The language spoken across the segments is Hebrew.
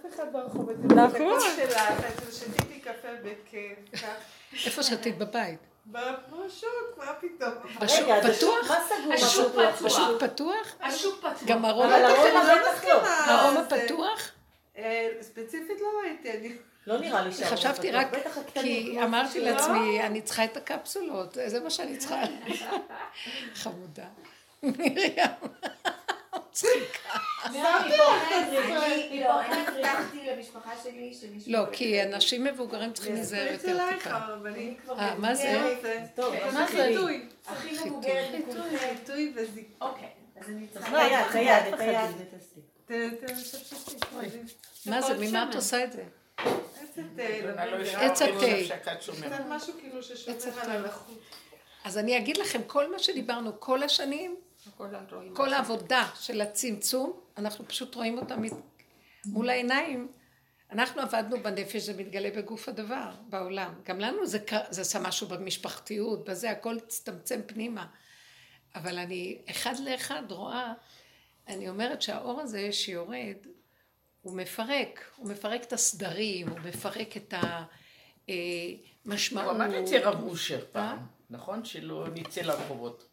אף אחד ברחוב, את נכון. שלך, שתיתי קפה בכיף, איפה שתית בבית? בשוק, מה פתאום? בשוק השוק- פתוח? השוק פתוח. השוק פתוח? השוק פתוח. גם פתוח? ארומה לא לא. מסכימה. ארומה זה- פתוח? אה, ספציפית לא ראיתי, אני... לא נראה לי שהארומה חשבתי. רק, כי אמרתי. לעצמי, אני צריכה את הקפסולות, זה מה שאני צריכה. חמודה. מרים. לא, כי אנשים מבוגרים צריכים להיזהר יותר טיפה. אה, מה זה? מה זה? חיטוי. הכי מבוגרת. חיטוי וזיק. אוקיי, אז אני צריכה... את היד, את. מה זה, ממה את עושה את זה? עץ התה. עץ התה. אז אני אגיד לכם, כל מה שדיברנו כל השנים, כל העבודה של הצמצום, אנחנו פשוט רואים אותה מול העיניים. אנחנו עבדנו בנפש, זה מתגלה בגוף הדבר, בעולם. גם לנו זה, זה עשה משהו במשפחתיות, בזה, הכל הצטמצם פנימה. אבל אני אחד לאחד רואה, אני אומרת שהאור הזה שיורד, הוא מפרק, הוא מפרק את הסדרים, הוא מפרק את המשמעות. הוא אמר את זה רב אושר פעם, נכון? שלא נצא לרחובות.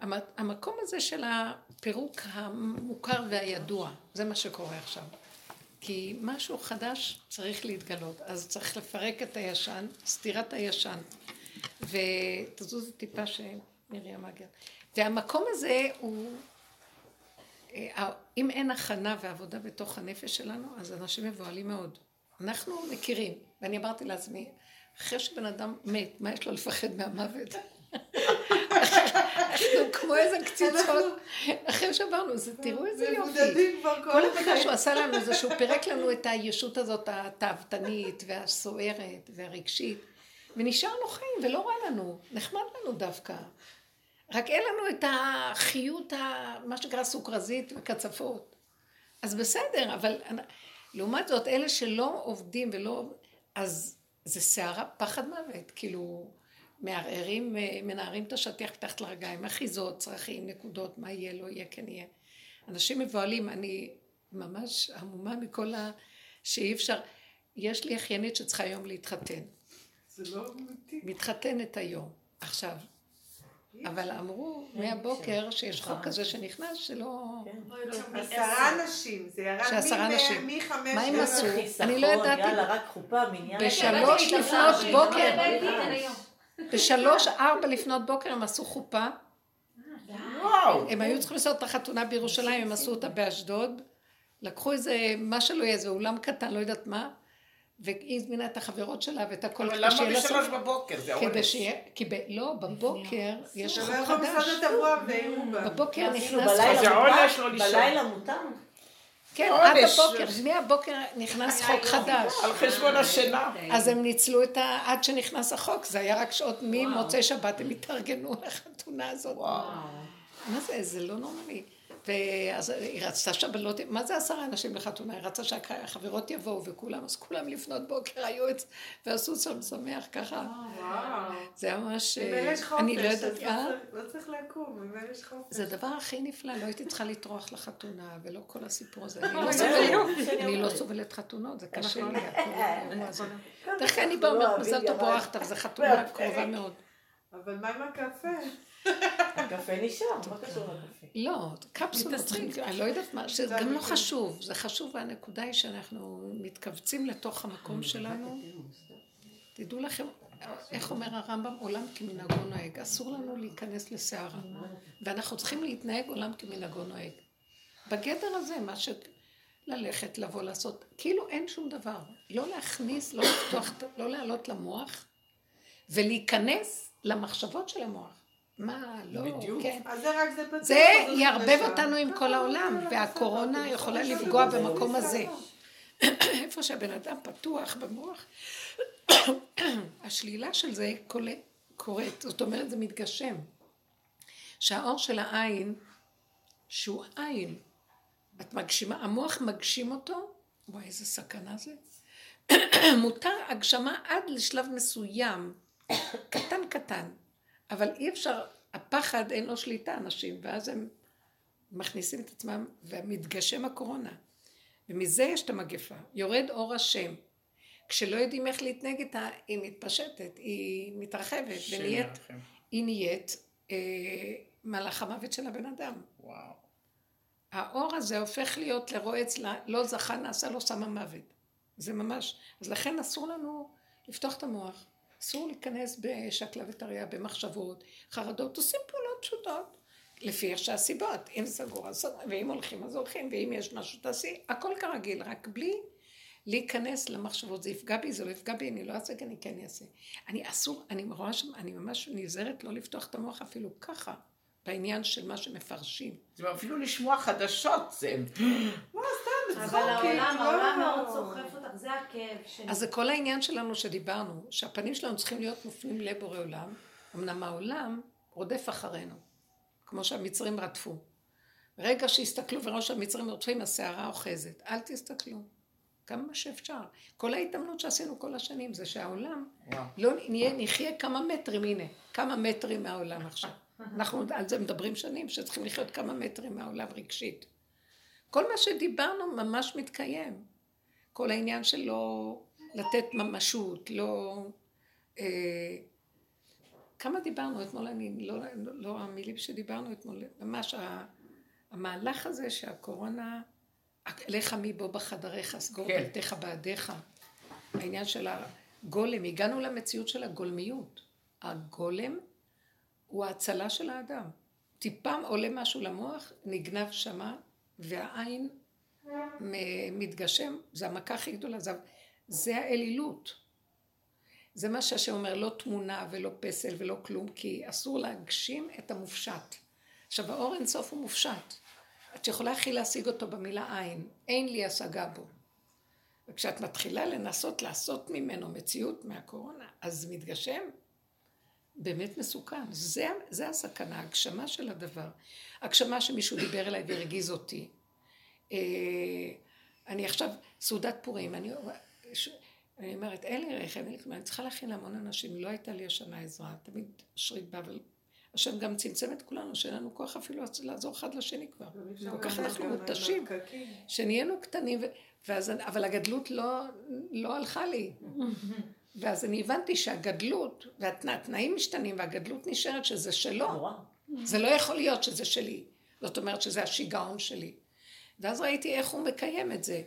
המ- המקום הזה של הפירוק המוכר והידוע, זה מה שקורה עכשיו. כי משהו חדש צריך להתגלות, אז צריך לפרק את הישן, סתירת הישן. ותזוזי טיפה שמרים מגיע. והמקום הזה הוא, אה, אם אין הכנה ועבודה בתוך הנפש שלנו, אז אנשים מבוהלים מאוד. אנחנו מכירים, ואני אמרתי לעצמי, אחרי שבן אדם מת, מה יש לו לפחד מהמוות? אנחנו כמו איזה קציצות, אחרי שעברנו, אז תראו איזה יופי. כל העבודה. שהוא עשה לנו זה שהוא פירק לנו את הישות הזאת התאוותנית והסוערת והרגשית, ונשארנו חיים ולא רע לנו, נחמד לנו דווקא. רק אין לנו את החיות, מה שנקרא סוכרזית וקצפות. אז בסדר, אבל לעומת זאת, אלה שלא עובדים ולא... אז זה סערה, פחד מוות, כאילו, מערערים, אה, מנערים את השטיח מתחת לרגליים, אחיזות, צרכים, נקודות, מה יהיה, לא יהיה, כן יהיה. אנשים מבוהלים, אני ממש המומה מכל ה... שאי אפשר... יש לי אחיינית שצריכה היום להתחתן. זה לא אמיתי. מתחתנת היום. עכשיו, אבל אמרו מהבוקר שיש חוק כזה שנכנס שלא... עשרה אנשים, זה ירד. מחמש... מה הם עשו? אני לא ידעתי. בשלוש לפנות בוקר, בוקר. בשלוש, ארבע לפנות בוקר הם עשו חופה. וואו. הם היו צריכים לעשות את החתונה בירושלים, הם עשו אותה באשדוד. לקחו איזה, מה שלא יהיה, איזה אולם קטן, לא יודעת מה. והיא הזמינה את החברות שלה ואת הכל. אבל כדי למה שיהיה לה בשלוש סוף- בבוקר? זה כדי. שיהיה, כי ב... לא, בבוקר יש חוק לא חדש. בבוקר נכנס בלילה מותר? כן, עונש. עד הבוקר, מהבוקר נכנס חוק חדש. על חשבון השינה. אז הם ניצלו את ה... עד שנכנס החוק, זה היה רק שעות ממוצאי שבת, הם התארגנו לחתונה הזאת. וואו. מה זה, זה לא נורמלי. ואז היא רצתה שבלות, מה זה עשרה אנשים לחתונה? היא רצתה שהחברות יבואו וכולם, אז כולם לפנות בוקר היו את... ועשו שם שמח ככה. וואו. זה היה ממש... חופש, אני לא יודעת, לא אה? צריך- לא צריך לקום, יש חופש. זה הדבר הכי נפלא, לא הייתי צריכה לטרוח לחתונה ולא כל הסיפור הזה. אני לא סובלת- אני לא. סובלת חתונות, זה קשה לי. נכון. הכל האירוע הזה. כן, דרך כלל אני לא באה ואומרת אוהבים מזל טוב גם ברכת, וזו חתונה קרובה מאוד. אבל מה עם הקפה? הקפה נשאר, מה קשור לקפה? לא, קפסולות אני לא יודעת מה, זה גם לא חשוב, זה חשוב והנקודה היא שאנחנו מתכווצים לתוך המקום שלנו. תדעו לכם, איך אומר הרמב"ם, עולם כמנהגו נוהג, אסור לנו להיכנס לסערה, ואנחנו צריכים להתנהג עולם כמנהגו נוהג. בגדר הזה, מה ש... ללכת, לבוא, לעשות, כאילו אין שום דבר. לא להכניס, לא לפתוח, לא לעלות למוח, ולהיכנס למחשבות של המוח. מה, לא, בדיוק. כן. אז זה רק זה פתוח. זה יערבב. אותנו עם כל העולם, והקורונה יכולה לפגוע במקום הזה. איפה שהבן אדם פתוח במוח, השלילה של זה קורית, זאת אומרת זה מתגשם. שהאור של העין, שהוא עין, את מגשימה, המוח מגשים אותו, וואי איזה סכנה זה. מותר הגשמה עד לשלב מסוים, קטן קטן, אבל אי אפשר, הפחד אין לו שליטה אנשים, ואז הם מכניסים את עצמם, ומתגשם הקורונה. ומזה יש את המגפה. יורד אור השם. כשלא יודעים איך להתנהג איתה, היא מתפשטת, היא מתרחבת, ונהיית, ירחם. היא נהיית אה, מלאך המוות של הבן אדם. וואו. האור הזה הופך להיות לרועץ, לא זכה, נעשה לו סם המוות. זה ממש, אז לכן אסור לנו לפתוח את המוח. אסור להיכנס בשקלא וטריא, במחשבות, חרדות, עושים פעולות פשוטות. לפי איך שהסיבות, אם סגור אז סגור, ואם הולכים אז הולכים, ואם יש משהו תעשי, הכל כרגיל, רק בלי להיכנס למחשבות, זה יפגע בי, זה לא יפגע בי, אני לא אעשה, אני כן אעשה. אני אסור, אני רואה שם, אני ממש נזהרת לא לפתוח את המוח אפילו ככה, בעניין של מה שמפרשים. זה אפילו לשמוע חדשות, זה... אבל העולם, לא. העולם מאוד סוחף אותך, זה הכאב שלי. אז זה כל העניין שלנו שדיברנו, שהפנים שלנו צריכים להיות מופנים לבורא עולם, אמנם העולם רודף אחרינו, כמו שהמצרים רדפו. רגע שהסתכלו וראו שהמצרים רודפים, הסערה אוחזת. אל תסתכלו, כמה שאפשר. כל ההתאמנות שעשינו כל השנים זה שהעולם, וואו. לא נהיה, נחיה כמה מטרים, הנה, כמה מטרים מהעולם עכשיו. אנחנו על זה מדברים שנים, שצריכים לחיות כמה מטרים מהעולם רגשית. כל מה שדיברנו ממש מתקיים. כל העניין של לא לתת ממשות, לא... אה, כמה דיברנו אתמול, אני, לא, לא, לא המילים שדיברנו אתמול, ממש ה, המהלך הזה שהקורונה, לך מבוא בחדריך, סגור כן. דלתיך בעדיך, העניין של הגולם, הגענו למציאות של הגולמיות. הגולם הוא ההצלה של האדם. טיפה עולה משהו למוח, נגנב שמה, והעין מתגשם, זה המכה הכי גדולה, זה, זה האלילות. זה מה שהשם אומר, לא תמונה ולא פסל ולא כלום, כי אסור להגשים את המופשט. עכשיו, האור אינסוף הוא מופשט. את יכולה הכי להשיג אותו במילה עין, אין לי השגה בו. וכשאת מתחילה לנסות לעשות ממנו מציאות מהקורונה, אז מתגשם. באמת מסוכן. זה, זה הסכנה, הגשמה של הדבר. הגשמה שמישהו דיבר אליי והרגיז אותי. אה, אני עכשיו, סעודת פורים, אני, ש- אני אומרת, אין לי רכב, אין לי כלום, אני צריכה להכין להמון אנשים, לא הייתה לי השנה עזרה, תמיד שרית בא, אבל השם גם צמצם את כולנו, שאין לנו כוח אפילו לעזור אחד לשני כבר. כל כך אנחנו מותשים. שנהיינו קטנים, ו... ואז, אבל הגדלות לא, לא הלכה לי. ואז אני הבנתי שהגדלות, והתנאים משתנים, והגדלות נשארת שזה שלו. זה לא יכול להיות שזה שלי. זאת אומרת שזה השיגעון שלי. ואז ראיתי איך הוא מקיים את זה.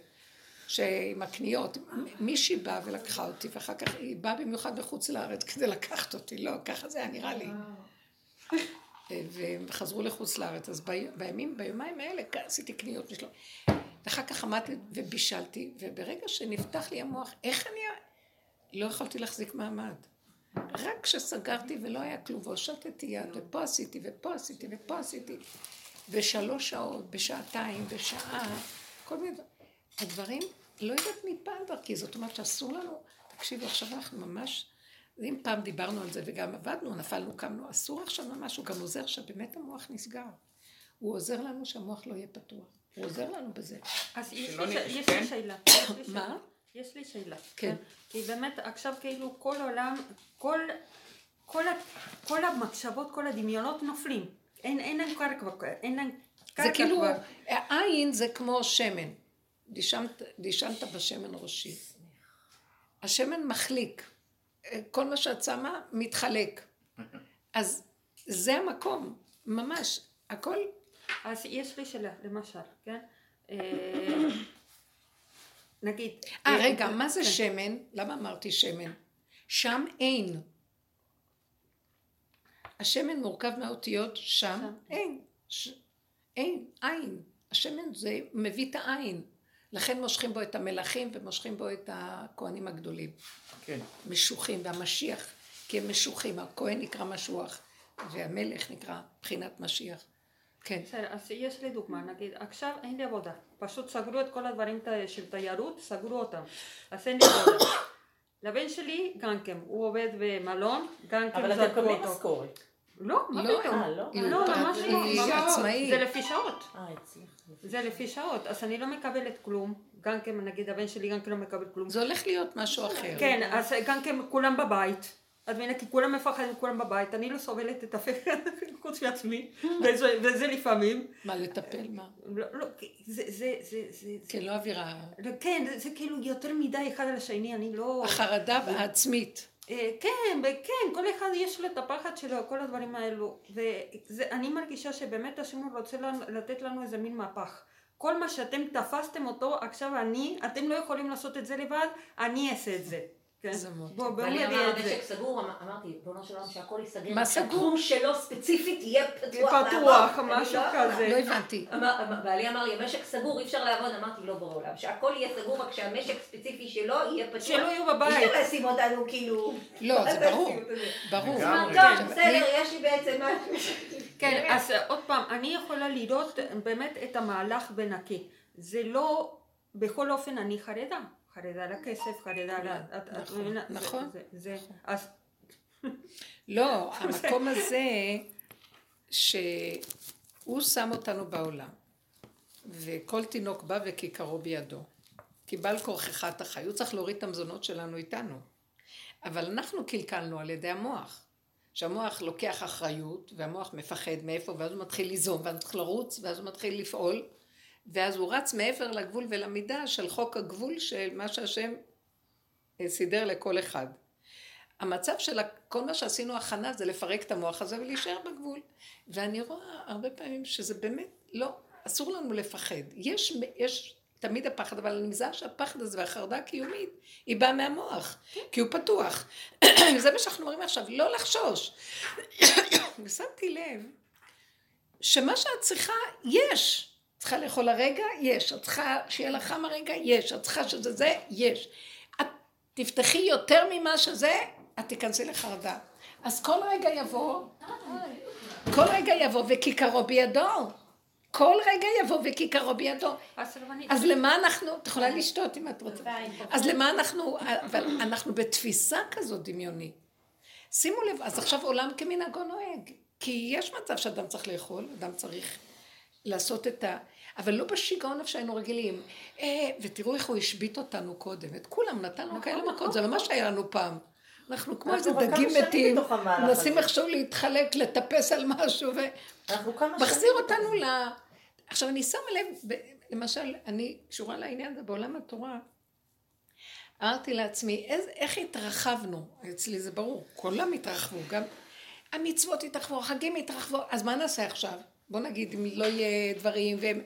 שעם הקניות, מישהי באה ולקחה אותי, ואחר כך היא באה במיוחד מחוץ לארץ כדי לקחת אותי, לא, ככה זה היה נראה לי. והם חזרו לחוץ לארץ, אז בי, בימים, ביומיים האלה עשיתי קניות משלום. ואחר כך עמדתי ובישלתי, וברגע שנפתח לי המוח, איך אני... לא יכולתי להחזיק מעמד. רק כשסגרתי ולא היה כלום, והושטתי יד, ופה עשיתי, ופה עשיתי, ופה עשיתי, ושלוש שעות, בשעתיים, בשעה, כל מיני דברים. הדברים, לא יודעת מי פעם דרכי, זאת אומרת שאסור לנו, תקשיבו, עכשיו אנחנו ממש, אם פעם דיברנו על זה וגם עבדנו, נפלנו, קמנו, אסור עכשיו ממש, הוא גם עוזר שבאמת המוח נסגר. הוא עוזר לנו שהמוח לא יהיה פתוח. הוא עוזר לנו בזה. אז יש לי, כן? שאלה. מה? יש לי שאלה. כן. כי באמת עכשיו כאילו כל עולם, כל, כל, כל המחשבות, כל הדמיונות נופלים. אין, אין להם קרקע, אין להם קרקע זה כאילו, כבר. העין זה כמו שמן. דישנת, דישנת בשמן ראשי. השמן מחליק. כל מה שאת שמה מתחלק. אז זה המקום, ממש. הכל, אז יש לי שאלה, למשל, כן? אה, נגיד... אה רגע, מה זה כן. שמן? למה אמרתי שמן? שם אין. השמן מורכב מהאותיות שם, שם. אין. ש... אין, עין. השמן זה מביא את העין. לכן מושכים בו את המלכים ומושכים בו את הכהנים הגדולים. כן. משוחים, והמשיח, כי הם משוחים. הכהן נקרא משוח, והמלך נקרא בחינת משיח. כן. בסדר, אז יש לי דוגמה, נגיד, עכשיו אין לי עבודה, פשוט סגרו את כל הדברים ת- של תיירות, סגרו אותם, אז אין לי עבודה. לבן שלי גם כן, הוא עובד במלון, גם כן אבל אתם זרקו מקבלים אותו. משכורת. לא, מה לא, פתאום? אה, לא? לא, פרט- ממש לא. היא ממש- עצמאית. זה לפי שעות, אה. זה לפי שעות, אז אני לא מקבלת כלום, גם כן, נגיד הבן שלי גם כן לא מקבל כלום. זה הולך להיות משהו אחר. כן, אז גם כן כולם בבית, את מבינה, כי כולם מפחדים, כולם בבית, אני לא סובלת את הפחד חוץ מעצמי, וזה, וזה לפעמים. מה, לטפל? מה? לא, לא, זה, זה, זה, זה, כן, לא אווירה. זה, כן, זה, כאילו יותר מדי אחד על השני, אני לא... החרדה העצמית. אה, כן, וכן, כל אחד יש לו את הפחד שלו, כל הדברים האלו. ואני מרגישה שבאמת השם רוצה לתת לנו איזה מין מהפך. כל מה שאתם תפסתם אותו, עכשיו אני, אתם לא יכולים לעשות את זה לבד, אני אעשה את זה. כן? זה מאוד בוא, בוא ואני נביא את זה. משק סגור, אמ- אמרתי, ריבונו של עולם שהכל ייסגר. מה סגור? שהתחום שלו ספציפית יהיה פתוח. פתוח, משהו לא. כזה. לא הבנתי. אמר- אמר- בעלי אמר לי, המשק סגור, אי אפשר לעבוד, אמרתי, לא ברור עולם, שהכל יהיה סגור, רק שהמשק ספציפי שלו יהיה פתוח. שלא יהיו אי בבית. אפשר לשים אותנו כאילו... לא, זה ברור. ברור. טוב, בסדר, יש לי בעצם משהו. כן, אז עוד פעם, אני יכולה לראות באמת את המהלך בנקי. זה לא, בכל אופן אני חרדה. חרדה לכסף, חרדה ל... נכון? זה- נכון. זה- אז לא, המקום הזה שהוא שם אותנו בעולם, וכל תינוק בא וכיכרו בידו. כי בעל כורכך אתה חי, הוא צריך להוריד את המזונות שלנו איתנו. אבל אנחנו קלקלנו על ידי המוח. שהמוח לוקח אחריות, והמוח מפחד מאיפה, ואז הוא מתחיל ליזום, ואז הוא מתחיל לרוץ, ואז הוא מתחיל לפעול, ואז הוא רץ מעבר לגבול ולמידה של חוק הגבול של מה שהשם אה, סידר לכל אחד. המצב של כל מה שעשינו הכנה זה לפרק את המוח הזה ולהישאר בגבול. ואני רואה הרבה פעמים שזה באמת, לא, אסור לנו לפחד. יש, יש תמיד הפחד, אבל אני מזהה שהפחד הזה והחרדה הקיומית, היא באה מהמוח, כי הוא פתוח. זה מה שאנחנו אומרים עכשיו, לא לחשוש. ושמתי לב שמה שאת צריכה, יש. צריכה לאכול הרגע, יש. את צריכה שיהיה לך חם הרגע, יש. את צריכה שזה זה, יש. את תפתחי יותר ממה שזה, את תיכנסי לחרדה. אז כל רגע יבוא, כל רגע יבוא וכיכרו בידו. כל רגע יבוא וכיכרו בידו. אז למה אנחנו, את יכולה לשתות אם את רוצה. אז למה אנחנו, אבל אנחנו בתפיסה כזאת דמיונית. שימו לב, אז עכשיו עולם כמנהגו נוהג. כי יש מצב שאדם צריך לאכול, אדם צריך לעשות את ה... אבל לא בשיגעון איפה שהיינו רגילים. אה, ותראו איך הוא השבית אותנו קודם. את כולם נתנו כאלה מכות, זה לא מה שהיה לנו פעם. אנחנו כמו איזה דגים מתים, מנסים. איכשהו להתחלק, לטפס על משהו, ו... אנחנו כמה מחזיר אותנו ל... עכשיו אני שמה לב, למשל, אני קשורה לעניין הזה בעולם התורה, אמרתי לעצמי, איז, איך התרחבנו? אצלי זה ברור, כולם התרחבו, גם המצוות התרחבו, החגים התרחבו, אז מה נעשה עכשיו? בוא נגיד, אם לא יהיה דברים, והם...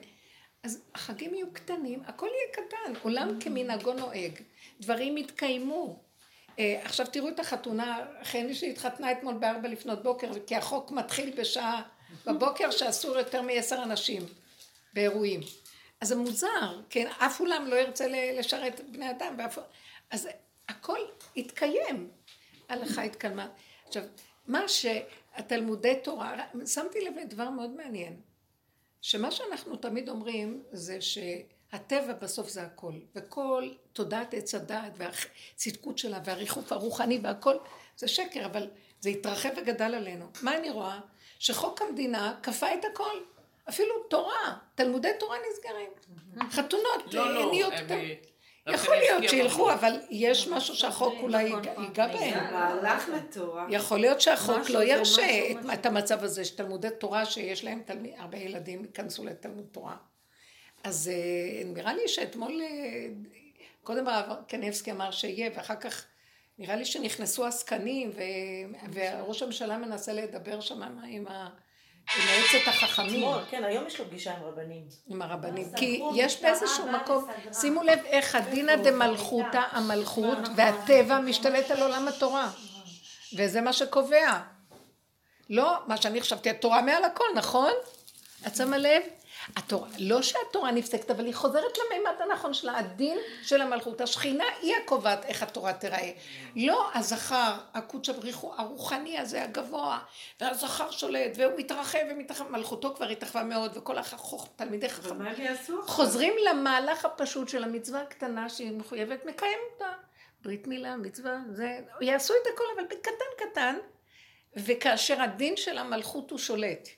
אז החגים יהיו קטנים, הכל יהיה קטן, עולם כמנהגו נוהג, דברים יתקיימו. אה, עכשיו תראו את החתונה, אחיין שלי התחתנה אתמול בארבע לפנות בוקר, כי החוק מתחיל בשעה בבוקר שאסור יותר מעשר אנשים באירועים. אז זה מוזר, כן, אף אולם לא ירצה לשרת בני אדם, ואף... אז הכל יתקיים, הלכה התקיימה. עכשיו, מה שהתלמודי תורה, שמתי לב לדבר מאוד מעניין, שמה שאנחנו תמיד אומרים זה שהטבע בסוף זה הכל, וכל תודעת עץ הדעת והצדקות שלה והריחוף הרוחני והכל זה שקר, אבל זה התרחב וגדל עלינו. מה אני רואה? שחוק המדינה כפה את הכל. אפילו תורה, תלמודי תורה נסגרים. חתונות, לא, לא, יכול להיות שילכו. אבל יש משהו שהחוק אולי נכון, ייגע- נכון. ייגע זה בהם. מהלך לתורה. יכול להיות שהחוק משהו, לא ירשה משהו, את- משהו. את המצב הזה שתלמודי תורה שיש להם תלמיד, הרבה ילדים ייכנסו לתלמוד תורה. אז אה, נראה לי שאתמול, אה, קודם הרב קניבסקי אמר שיהיה, ואחר כך נראה לי שנכנסו עסקנים, ו- וראש הממשלה מנסה לדבר שם עם ה- מועצת החכמים. אתמול, כן, היום יש לו פגישה עם רבנים. עם הרבנים, כי יש באיזשהו מקום. שימו לב איך הדינא דמלכותא, המלכות והטבע משתלט על עולם התורה, וזה מה שקובע. לא, מה שאני חשבתי, התורה מעל הכל, נכון? את שמה לב? התורה, לא שהתורה נפסקת, אבל היא חוזרת למימד הנכון שלה, הדין של המלכות. השכינה היא הקובעת איך התורה תיראה. לא הזכר, הקודש הבריחו, הרוחני הזה, הגבוה, והזכר שולט, והוא מתרחב ומתרחב, מלכותו כבר התרחבה מאוד, וכל החכוך, תלמידי חכמים. חוזרים למהלך הפשוט של המצווה הקטנה שהיא מחויבת, מקיים אותה. ברית מילה, מצווה, זה, יעשו את הכל, אבל בקטן קטן, וכאשר הדין של המלכות הוא שולט.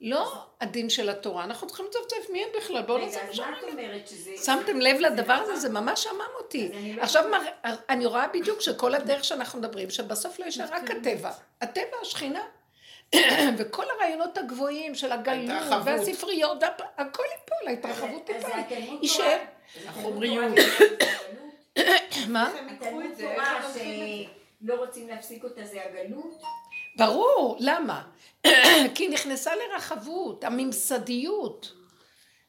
לא הדין של התורה, אנחנו צריכים לצפצף מי הם בכלל, בואו נעשה רגע, מה אז מה שאומרים. את אומרת שזה... שמתם לב לדבר הזה, זה ממש שמם אותי. לא עכשיו מר- אני רואה בדיוק שכל הדרך שאנחנו מדברים, שבסוף לא יישאר רק הטבע. הטבע, השכינה. וכל הרעיונות הגבוהים של הגלות. והספריות, הכל ייפול, ההתרחבות אז תיפול. יישאר. החומריות. מה? שלא רוצים להפסיק אותה זה הגלות. ברור, למה? כי היא נכנסה לרחבות, הממסדיות.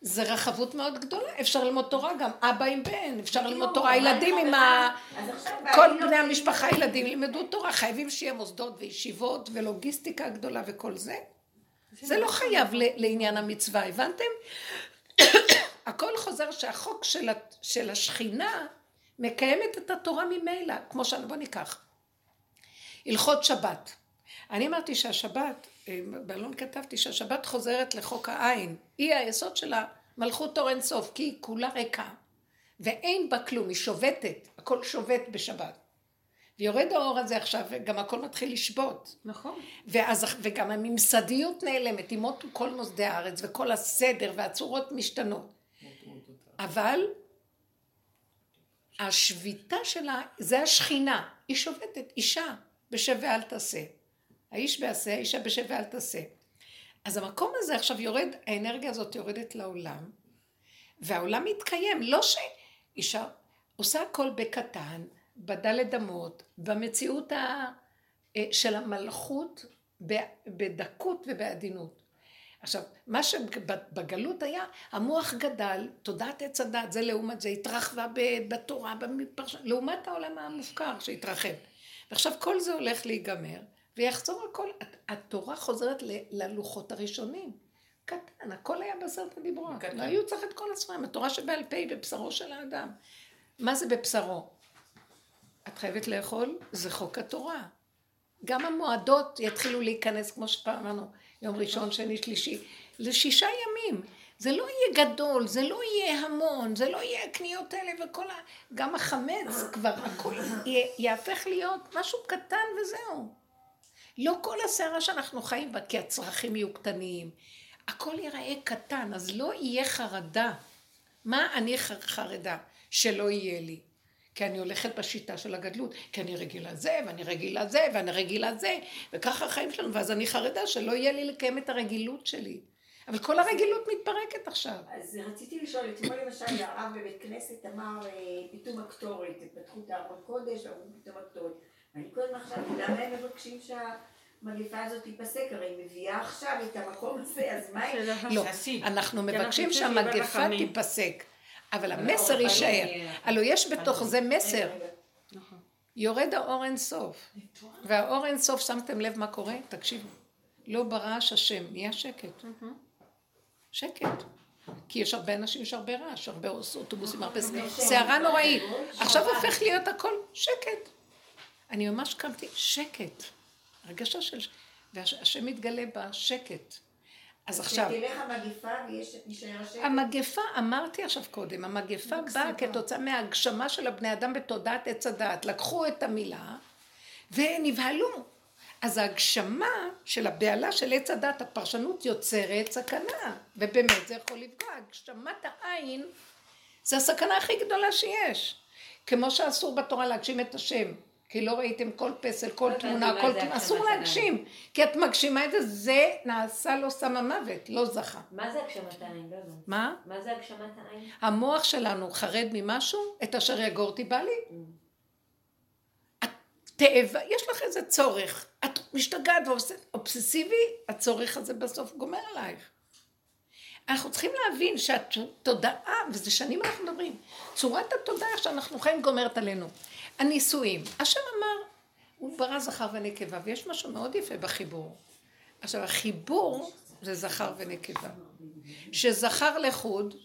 זה רחבות מאוד גדולה, אפשר ללמוד תורה גם, אבא עם בן, אפשר ללמוד תורה, אבל הילדים עם ה... כל בני לא- המשפחה, ילדים ילמדו תורה, חייבים שיהיה מוסדות וישיבות ולוגיסטיקה גדולה וכל זה. זה לא חייב ל- לעניין המצווה, הבנתם? הכל חוזר שהחוק של, של השכינה מקיימת את התורה ממילא, כמו ש... בוא ניקח. הלכות שבת. אני אמרתי שהשבת, באלון כתבתי שהשבת חוזרת לחוק העין. היא היסוד של המלכות אור אינסוף, כי היא כולה ריקה. ואין בה כלום, היא שובתת, הכל שובת בשבת. ויורד האור הזה עכשיו, וגם הכל מתחיל לשבות. נכון. ואז, וגם הממסדיות נעלמת, ימותו כל מוסדי הארץ, וכל הסדר והצורות משתנות. אבל השביתה שלה, זה השכינה, היא שובתת, אישה, בשב ואל תעשה. האיש בעשה, האישה בשב ואל תעשה. אז המקום הזה עכשיו יורד, האנרגיה הזאת יורדת לעולם, והעולם מתקיים, לא שאישה עושה הכל בקטן, בדלת אמות, במציאות ה... אה, של המלכות בדקות ובעדינות. עכשיו, מה שבגלות היה, המוח גדל, תודעת עץ הדת, זה לעומת זה, התרחבה בתורה, בפרש... לעומת העולם המופקר שהתרחב. ועכשיו כל זה הולך להיגמר, ויחזור הכל, התורה חוזרת ללוחות הראשונים. קטן, הכל היה בעשרת הדיברות. לא היו צריך את כל הספרים, התורה שבעל פה היא בבשרו של האדם. מה זה בבשרו? את חייבת לאכול, זה חוק התורה. גם המועדות יתחילו להיכנס, כמו שפעם אמרנו, יום ראשון, שני, שלישי, לשישה ימים. זה לא יהיה גדול, זה לא יהיה המון, זה לא יהיה הקניות האלה וכל ה... גם החמץ כבר, הכל יהיה- יהפך להיות משהו קטן וזהו. לא כל הסערה שאנחנו חיים בה, כי הצרכים יהיו קטנים. הכל ייראה קטן, אז לא יהיה חרדה. מה אני חרדה? שלא יהיה לי. כי אני הולכת בשיטה של הגדלות, כי אני רגילה זה, ואני רגילה זה, ואני רגילה זה, וככה החיים שלנו, ואז אני חרדה שלא יהיה לי לקיים את הרגילות שלי. אבל כל הרגילות מתפרקת עכשיו. אז רציתי לשאול, אתמול למשל הרב בבית כנסת אמר אה, פיתום הקטורת, פתחו את הארון קודש, אמרו פיתום הקטורת. ואני קודם חשבתי, למה הם מבקשים שהמגפה הזאת תיפסק? הרי היא מביאה עכשיו את המקום הזה, אז מה היא... לא. אנחנו מבקשים שהמגפה. תיפסק, אבל אבל המסר יישאר. הלוא יש בתוך זה מסר. נכון. יורד האור אין סוף. והאור אין סוף, שמתם לב מה קורה? תקשיבו. לא ברעש השם, נהיה שקט. שקט. כי יש הרבה אנשים, יש הרבה רעש, הרבה אוטובוסים, הרבה סערה נוראית. עכשיו הופך להיות הכל שקט. אני ממש קמתי, שקט. הרגשה של... והשם מתגלה בשקט. אז עכשיו... שתלך המגפה ויישאר השקט. המגפה, אמרתי עכשיו קודם, המגפה באה כתוצאה מההגשמה של הבני אדם בתודעת עץ הדעת. לקחו את המילה ונבהלו. אז ההגשמה של הבהלה של עץ הדעת, הפרשנות יוצרת סכנה, ובאמת זה יכול לפגוע. הגשמת העין זה הסכנה הכי גדולה שיש. כמו שאסור בתורה להגשים את השם. כי לא ראיתם כל פסל, כל תמונה, כל תמונה, אסור. להגשים. כי את מגשימה את זה, זה נעשה לו סם המוות, לא זכה. מה זה הגשמת העין? לא הבנתי. מה? מה זה הגשמת העין? המוח שלנו חרד ממשהו, את אשר יגורתי בא לי. את תאבה, יש לך איזה צורך, את משתגעת ואובססיבי, הצורך הזה בסוף גומר עלייך. אנחנו צריכים להבין שהתודעה, וזה שנים אנחנו מדברים, צורת התודעה שאנחנו חיים גומרת עלינו. הנישואים, השם אמר, הוא ברא זכר ונקבה, ויש משהו מאוד יפה בחיבור. עכשיו, החיבור זה זכר ונקבה. שזכר לחוד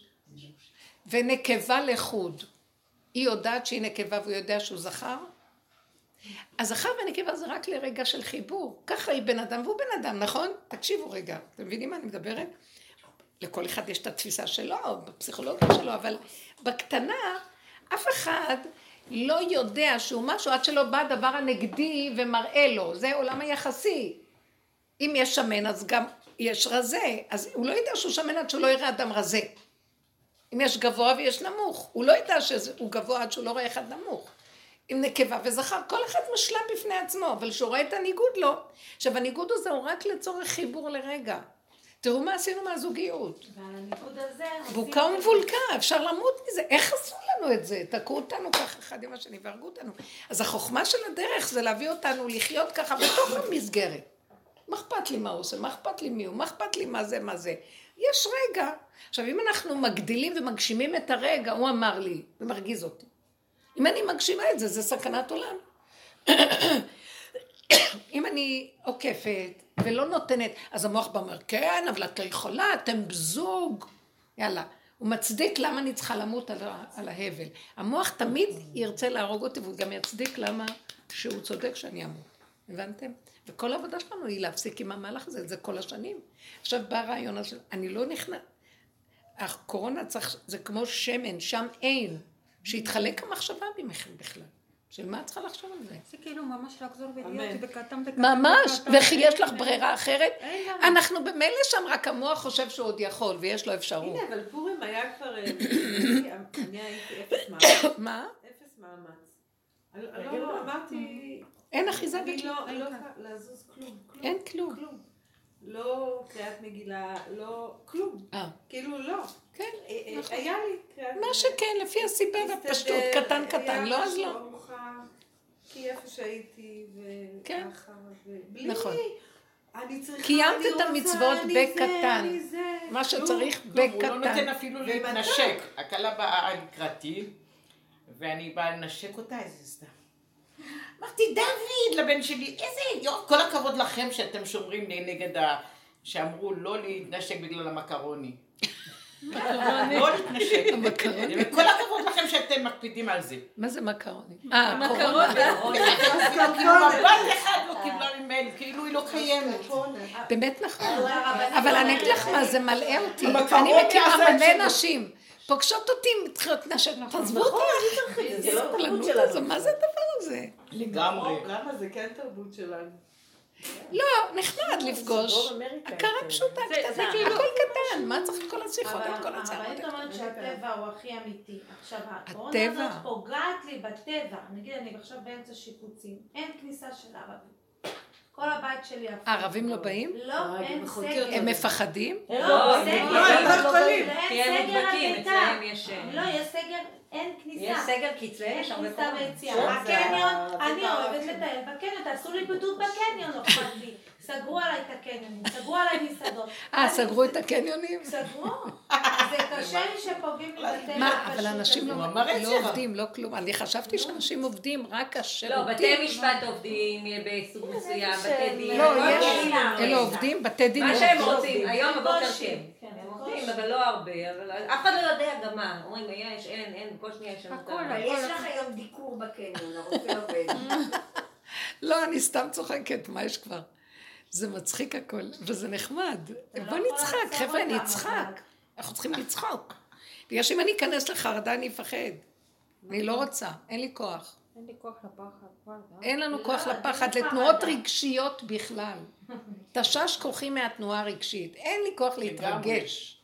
ונקבה לחוד. היא יודעת שהיא נקבה והוא יודע שהוא זכר? הזכר ונקבה זה רק לרגע של חיבור. ככה היא בן אדם והוא בן אדם, נכון? תקשיבו רגע, אתם מבינים מה אני מדברת? לכל אחד יש את התפיסה שלו, בפסיכולוגיה שלו, אבל בקטנה, אף אחד לא יודע שהוא משהו עד שלא בא הדבר הנגדי ומראה לו. זה עולם היחסי. אם יש שמן, אז גם יש רזה, אז הוא לא ידע שהוא שמן עד שהוא לא יראה אדם רזה. אם יש גבוה ויש נמוך, הוא לא ידע שהוא גבוה עד שהוא לא רואה אחד נמוך. עם נקבה וזכר, כל אחד משלם בפני עצמו, אבל כשהוא רואה את הניגוד לא. עכשיו הניגוד הזה הוא רק לצורך חיבור לרגע. תראו מה עשינו מהזוגיות. בוקה ומבולקה, אפשר למות מזה. איך עשו לנו את זה? תקעו אותנו ככה אחד עם השני והרגו אותנו. אז החוכמה של הדרך זה להביא אותנו לחיות ככה בתוך המסגרת. מה אכפת לי מה הוא עושה? מה אכפת לי מי הוא? מה אכפת לי מה זה, מה זה? יש רגע. עכשיו, אם אנחנו מגדילים ומגשימים את הרגע, הוא אמר לי, זה מרגיז אותי. אם אני מגשימה את זה, זה סכנת עולם. אם אני עוקפת ולא נותנת, אז המוח בא אומר, כן, אבל את לא יכולה, אתם זוג. יאללה. הוא מצדיק למה אני צריכה למות על, על ההבל. המוח תמיד ירצה להרוג אותי, והוא גם יצדיק למה שהוא צודק שאני אמות. הבנתם? וכל העבודה שלנו היא להפסיק עם המהלך הזה, זה כל השנים. עכשיו בא הרעיון הזה, אני לא נכנס... הקורונה צריך, זה כמו שמן, שם אין. שיתחלק המחשבה ממכם בכלל. של מה את צריכה לחשוב על זה? זה כאילו ממש לחזור ולהיות בקטן בקטן. ממש. וכי יש לך ברירה אחרת? אנחנו במילא שם, רק המוח חושב שהוא עוד יכול, ויש לו אפשרות. הנה, אבל פורים היה כבר... אה, אני הייתי אפס מאמץ. מה? אפס מאמץ. לא אמרתי... אין אחיזה בכלום. לא, אני לא להזוז כלום. אין כלום. לא קריאת מגילה, לא... כלום. אה, כאילו לא. כן, אה, נכון. היה לי קריאת מה שכן, לפי הסיבה והפשטות, קטן קטן, לא אז לא. כי איפה שהייתי, כן. וככה, ובלי... נכון. אני צריכה, קיימת אני את רוצה, המצוות אני זה, בקטן. אני זה. מה כלום. שצריך טוב, הוא לא נותן בקטן. אפילו? להתנשק. הכלה באה לקראתי, ואני באה לנשק אותה, איזה סתם. אמרתי, דוד, לבן שלי, איזה יופי, כל הכבוד לכם שאתם שומרים נגד ה... שאמרו לא להתנשק בגלל המקרוני. לא להתנשק. וכל הכבוד לכם שאתם מקפידים על זה. מה זה מקרוני? אה, קורונה. כאילו מבט אחד לא קיבלה ממני, כאילו היא לא קיימת. באמת נכון. אבל אני אגיד לך מה, זה מלאה אותי. אני מכירה מלא. נשים. פוגשות אותי, מתחילות לנשק, תעזבו אותי, זה לא הסבלנות שלנו. מה זה הדבר הזה? לגמרי. למה זה כן תרבות שלנו? לא, נחמד לפגוש. הכרה. פשוטה, קטנה, כאילו- הכל קטן, מה צריך את כל השיחות, את כל אבל הצערות? הרבנית אומרת שהטבע הוא הכי אמיתי. עכשיו, הקורונה. הזאת פוגעת לי בטבע. נגיד, אני עכשיו באמצע שיפוצים. אין כניסה של ערבים. כל הבית שלי הפוך. הערבים לא באים? לא, אה, אין סגר. הם מפחדים? לא, הם סגר. לא, הם לא יכולים. כי הם אין סגר על אצלם יש... אה, לא, יש סגר, אין כניסה. יש סגר כי יש הרבה כניסה. ויציאה. הקניון, אני אוהבת הערכים. לטייל בקניון, תעשו לי בידוד בקניון, לא אכפת לי. סגרו עליי את הקניונים, סגרו עליי מסעדות. אה, סגרו את הקניונים? סגרו. זה קשה לי שפוגעים בטבע. מה, אבל אנשים לא לא. עובדים, לא כלום. אני חשבתי שאנשים עובדים, רק לא, השירותים. בתי משפט עובדים בסוג מסוים, בתי דין. לא, הכל יש. אלה עובדים, בתי דין מה שהם. רוצים, היום בבוקר בקושי. כן. עובדים, אבל לא הרבה, אבל אף אחד לא יודע גם מה. אומרים, יש, אין, אין, כל שניה יש לנו הכל, כמה. יש לך היום דיקור בקניון, הרופא עובד. לא, אני סתם צוחקת, מה יש כבר? זה מצחיק הכל, וזה נחמד. לא בוא נצחק, חבר'ה, נצחק. אנחנו צריכים לצחוק. בגלל שאם אני אכנס לחרדה, אני אפחד. אני לא רוצה, אין לי כוח. אין לי כוח לפחד. כבר, אה? אין לנו לא, כוח לפחד, לתנועות. רגשיות בכלל. תשש כוחי מהתנועה הרגשית. אין לי כוח להתרגש.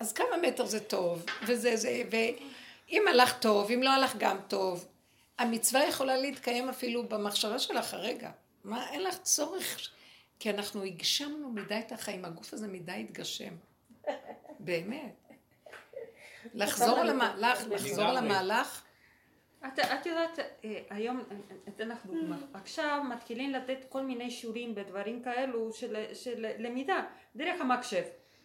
אז כמה מטר זה טוב, וזה זה, ואם הלך טוב, אם לא הלך גם טוב. המצווה יכולה להתקיים אפילו במחשבה שלך הרגע. מה, אין לך צורך, כי אנחנו הגשמנו מדי את החיים, הגוף הזה מדי התגשם. באמת. לחזור המהלך, לחזור. המהלך, את, את יודעת, אה, היום, אני אתן לך דוגמה, עכשיו מתחילים לתת כל מיני שיעורים ודברים כאלו של, של למידה, דרך המחשב.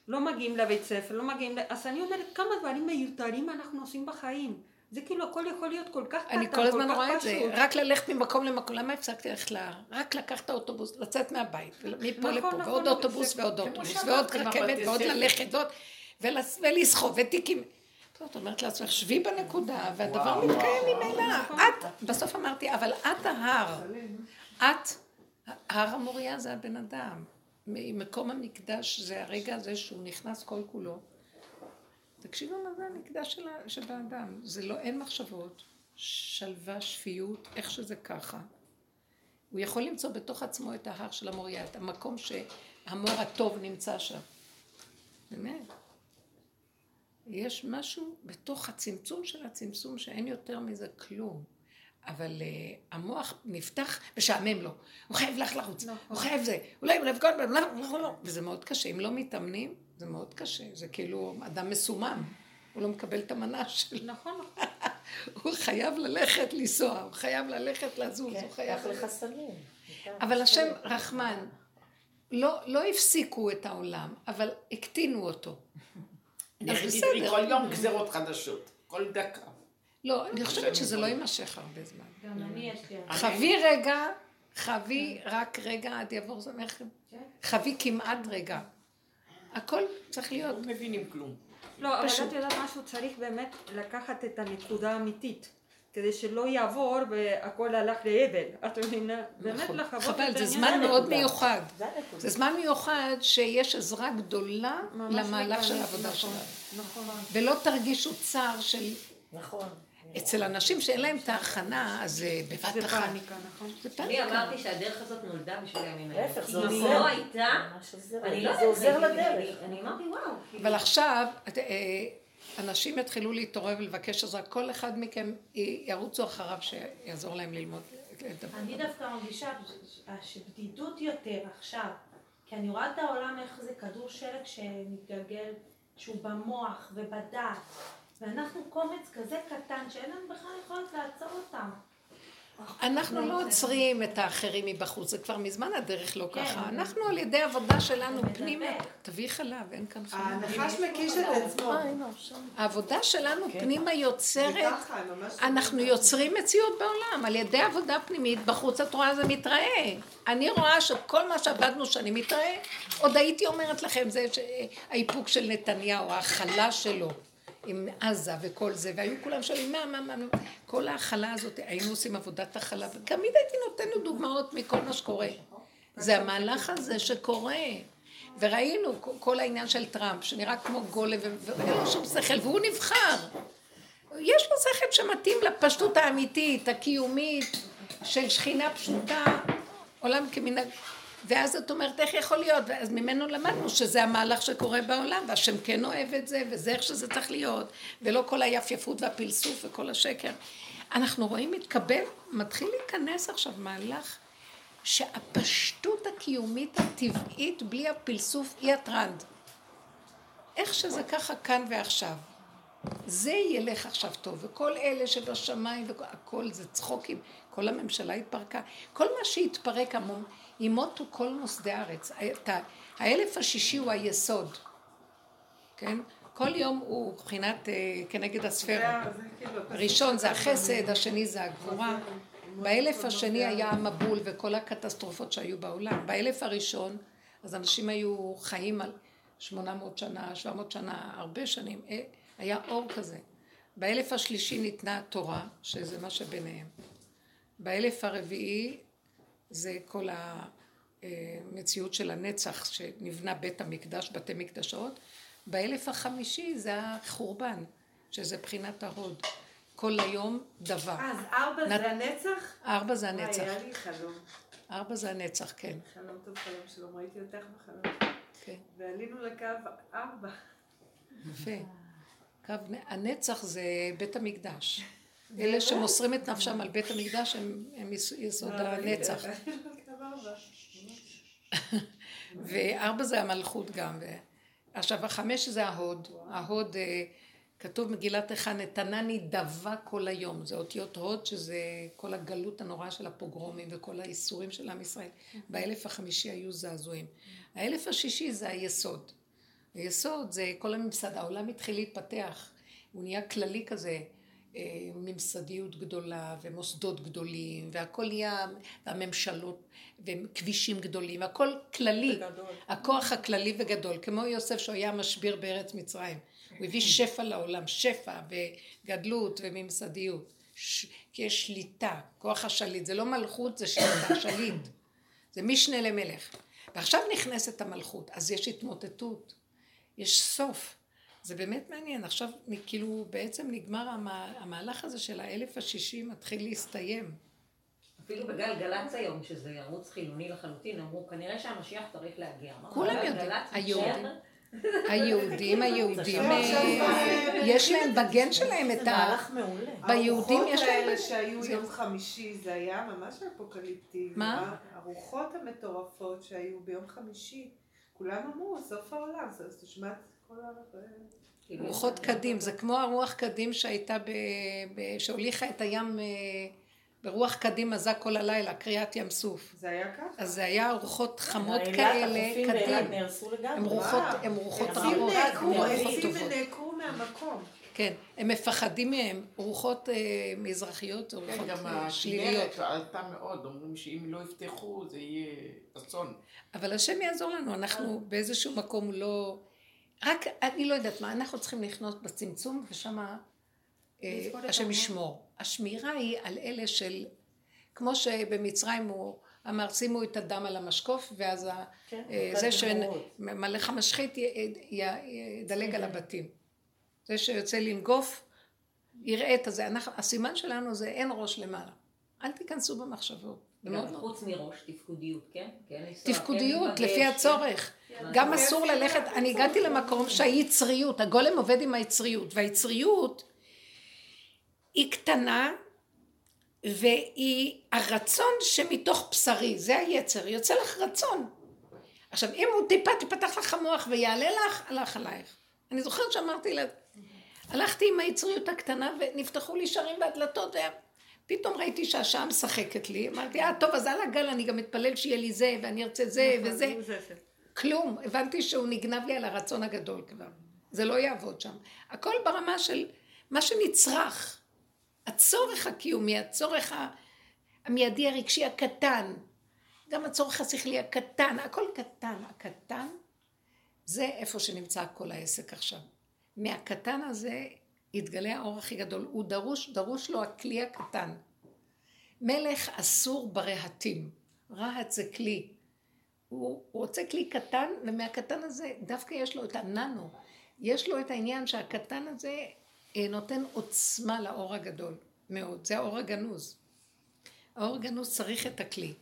לא מגיעים לבית ספר, לא מגיעים, ל... אז אני אומרת, כמה דברים מיותרים אנחנו עושים בחיים. זה כאילו הכל יכול להיות כל כך קטן, אני כל הזמן כך רואה את זה, פשוט. רק ללכת ממקום למקום, למה הפסקתי ללכת להר? רק לקחת את האוטובוס, לצאת מהבית, מפה נכון, לפה, נכון, ועוד נכון, אוטובוס זה- ועוד אוטובוס, ועוד רכבת, ועוד. ללכת, ועוד, ולס- ולסחוב, ותיקים. טוב, את אומרת לעצמך, שבי בנקודה, והדבר מתקיים ממילא. את, בסוף אמרתי, אבל את ההר. את, הר המוריה זה הבן אדם. מקום המקדש זה הרגע הזה שהוא נכנס כל כולו. תקשיבו מה זה המקדש של האדם. זה לא, אין מחשבות, שלווה, שפיות, איך שזה ככה. הוא יכול למצוא בתוך עצמו את ההר של המוריה, את המקום המוח הטוב נמצא שם. באמת. יש משהו בתוך הצמצום של הצמצום שאין יותר מזה כלום. אבל uh, המוח נפתח, משעמם לו. הוא חייב לך לרוץ, הוא חייב זה, אולי הוא לבכות, וזה מאוד קשה. אם לא מתאמנים, זה מאוד קשה. זה כאילו אדם מסומם. הוא לא מקבל את המנה שלו. נכון, נכון. הוא חייב ללכת לנסוע, הוא חייב ללכת לזוז, הוא חייב... כן, לך סמים. אבל השם רחמן, לא, לא הפסיקו את העולם, אבל הקטינו אותו. אז בסדר. לי כל יום גזרות חדשות, כל דקה. לא, אני חושבת שזה לא יימשך הרבה זמן. גם אני יש לי... חווי רגע, חווי רק רגע עד יעבור זמנכם. חווי כמעט רגע. הכל צריך להיות. לא מבינים כלום. לא, אבל. את יודעת משהו, צריך באמת לקחת את הנקודה האמיתית. כדי שלא יעבור והכל הלך לאבל. את מבינה? באמת נכון. לחוות את חבל, העניין. זה זמן מאוד. מיוחד. זה. זה זמן מיוחד שיש עזרה גדולה ממש למהלך של העבודה נכון, שלנו. נכון. ולא תרגישו צער של... נכון. אצל אנשים שאין להם את ההכנה, אז זה בבת זה אחת. פאניקה, נכון? זה אני פאניקה. אמרתי שהדרך הזאת נולדה בשביל הימים האלה. להפך, זה אם היא עוזר. לא הייתה. אני לא זה עוזר יודעת, לדרך. אני- אני אמרתי וואו. כאילו, אבל עכשיו, אה, אנשים יתחילו להתעורר ולבקש עזרה, כל אחד מכם ירוצו אחריו שיעזור להם ללמוד. אני דווקא מרגישה שבדידות יותר עכשיו, כי אני רואה את העולם איך זה כדור שלג שמתגלגל, שהוא במוח ובדעת, ואנחנו קומץ כזה קטן שאין לנו בכלל יכולת לעצור אותם. אנחנו לא עוצרים את האחרים מבחוץ, זה כבר מזמן הדרך לא כן. ככה. אנחנו על ידי עבודה שלנו פנימה. תביאי חלב, אין כאן חלב. הנחש מקיש את עצמו. העבודה שלנו פנימה יוצרת, ממש... אנחנו יוצרים מציאות בעולם, על ידי עבודה פנימית, בחוץ את רואה זה מתראה. אני רואה שכל מה שעבדנו שאני מתראה, עוד הייתי אומרת לכם, זה האיפוק של נתניהו, ההכלה שלו. עם עזה וכל זה, והיו כולם שואלים מה, מה, מה, כל ההכלה הזאת, היינו עושים עבודת הכלה, ותמיד הייתי נותנת דוגמאות מכל מה שקורה. זה המהלך הזה שקורה. וראינו כל העניין של טראמפ, שנראה כמו גולם, ו- ואין לו שום שכל, והוא נבחר. יש לו שכל שמתאים לפשטות האמיתית, הקיומית, של שכינה פשוטה, עולם כמנהג. ואז את אומרת, איך יכול להיות? ואז ממנו למדנו שזה המהלך שקורה בעולם, והשם כן אוהב את זה, וזה איך שזה צריך להיות, ולא כל היפייפות והפלסוף וכל השקר. אנחנו רואים מתקבל, מתחיל להיכנס עכשיו מהלך שהפשטות הקיומית הטבעית בלי הפלסוף היא הטרנד. איך שזה ככה כאן ועכשיו. זה ילך עכשיו טוב, וכל אלה שבשמיים, והכל זה צחוקים, כל הממשלה התפרקה, כל מה שהתפרק, המון, ימותו כל נוסדי הארץ. האלף השישי הוא היסוד, כן? כל יום הוא מבחינת אה, כנגד הספירה. כאילו... הראשון זה החסד, השני זה הגבורה. באלף השני היה המבול וכל הקטסטרופות שהיו בעולם. באלף הראשון, אז אנשים היו חיים על 800 שנה, 700 שנה, הרבה שנים. אה, היה אור כזה. באלף השלישי ניתנה התורה, שזה מה שביניהם. באלף הרביעי זה כל המציאות של הנצח שנבנה בית המקדש, בתי מקדשות. באלף החמישי זה החורבן, שזה בחינת ההוד. כל היום דבר. אז ארבע נת- זה הנצח? ארבע זה הנצח. היה לי חלום. ארבע זה הנצח, כן. חלום טוב חלום שלום, ראיתי אותך בחלום. כן. ועלינו לקו ארבע. יפה. קו, הנצח זה בית המקדש. אלה שמוסרים את נפשם על בית המקדש הם, הם יס- יסוד הנצח. לקו ארבע. וארבע זה המלכות גם. עכשיו, החמש זה ההוד. ההוד, אה, כתוב מגילת איכה, נתנני דבה כל היום. זה אותיות הוד, שזה כל הגלות הנוראה של הפוגרומים וכל האיסורים של עם ישראל. באלף החמישי היו זעזועים. האלף השישי זה היסוד. היסוד זה כל הממסד, העולם התחיל להתפתח. הוא נהיה כללי כזה. אה, ממסדיות גדולה ומוסדות גדולים והכל נהיה, הממשלות וכבישים גדולים, הכל כללי, הכוח הכללי וגדול, כמו יוסף שהוא היה משביר בארץ מצרים, הוא הביא שפע לעולם, שפע וגדלות וממסדיות, ש... כי יש שליטה, כוח השליט, זה לא מלכות, זה שליטה, שליט, זה משנה למלך, ועכשיו נכנסת המלכות, אז יש התמוטטות, יש סוף, זה באמת מעניין, עכשיו כאילו בעצם נגמר המה, המהלך הזה של האלף השישי מתחיל להסתיים. אפילו בגלגלצ היום, שזה ערוץ חילוני לחלוטין, אמרו, כנראה שהמשיח צריך להגיע. כולם יודעים? היהודים. היהודים, היהודים, אה, זה- יש להם בגן שלהם את זה ה... מהלך מעולה. ביהודים יש הרוחות להם... האלה שהיו זה- יום חמישי, זה היה ממש אפוקליפטי. מה? הרוחות המטורפות שהיו ביום חמישי, כולם אמרו, סוף העולם, אז אז כאילו, רוחות קדים, זה כמו הרוח קדים שהייתה, ב... ב... שהוליכה את הים אה, ברוח קדים עזה כל הלילה, קריעת ים סוף. זה היה ככה. אז זה היה רוחות חמות כאלה, קדים. הן רוחות, הן רוחות רעות, נעקרו, עצים טובות. ונעקרו מהמקום. כן, הם מפחדים מהם. רוחות אה, מזרחיות, זה כן, רוחות גם אה, שליליות. הכנרת עלתה מאוד, אומרים שאם לא יפתחו זה יהיה אסון. אבל השם יעזור לנו, אנחנו באיזשהו מקום לא... רק, אני לא יודעת מה, אנחנו צריכים לחנות בצמצום, ושם את השם. ישמור. השמירה היא על אלה של... כמו שבמצרים הוא אמר, שימו את הדם על המשקוף, ואז כן, אה, זה. שמלך המשחית ידלג על הבתים. זה שיוצא לנגוף, יראה את הזה. אנחנו- הסימן שלנו זה אין ראש למעלה. אל תיכנסו במחשבות. גם מאוד חוץ מראש, תפקודיות, כן? כן, כן, תפקודיות, לפי כן. הצורך. גם אסור ללכת, אני הגעתי למקום שהיצריות, הגולם עובד עם היצריות, והיצריות היא קטנה והיא הרצון שמתוך בשרי, זה היצר, יוצא לך רצון. עכשיו אם הוא טיפה תיפתח לך המוח ויעלה לך, הלך עלייך. אני זוכרת שאמרתי לה, הלכתי עם היצריות הקטנה ונפתחו לי שערים והדלתות ופתאום ראיתי שהשעה משחקת לי, אמרתי, אה טוב אז על הגל אני גם מתפלל שיהיה לי זה ואני ארצה זה נכון, וזה. כלום, הבנתי שהוא נגנב לי על הרצון הגדול כבר. זה לא יעבוד שם. הכל ברמה של מה שנצרך. הצורך הקיומי, הצורך המיידי הרגשי הקטן. גם הצורך השכלי הקטן, הכל קטן. הקטן זה איפה שנמצא כל העסק עכשיו. מהקטן הזה יתגלה האור הכי גדול. הוא דרוש, דרוש לו הכלי הקטן. מלך אסור ברהטים. רהט זה כלי. הוא, רוצה כלי קטן, ומהקטן הזה דווקא יש לו את הננו. יש לו את העניין שהקטן הזה אה, נותן עוצמה לאור הגדול מאוד. זה האור הגנוז. האור הגנוז צריך את הכלי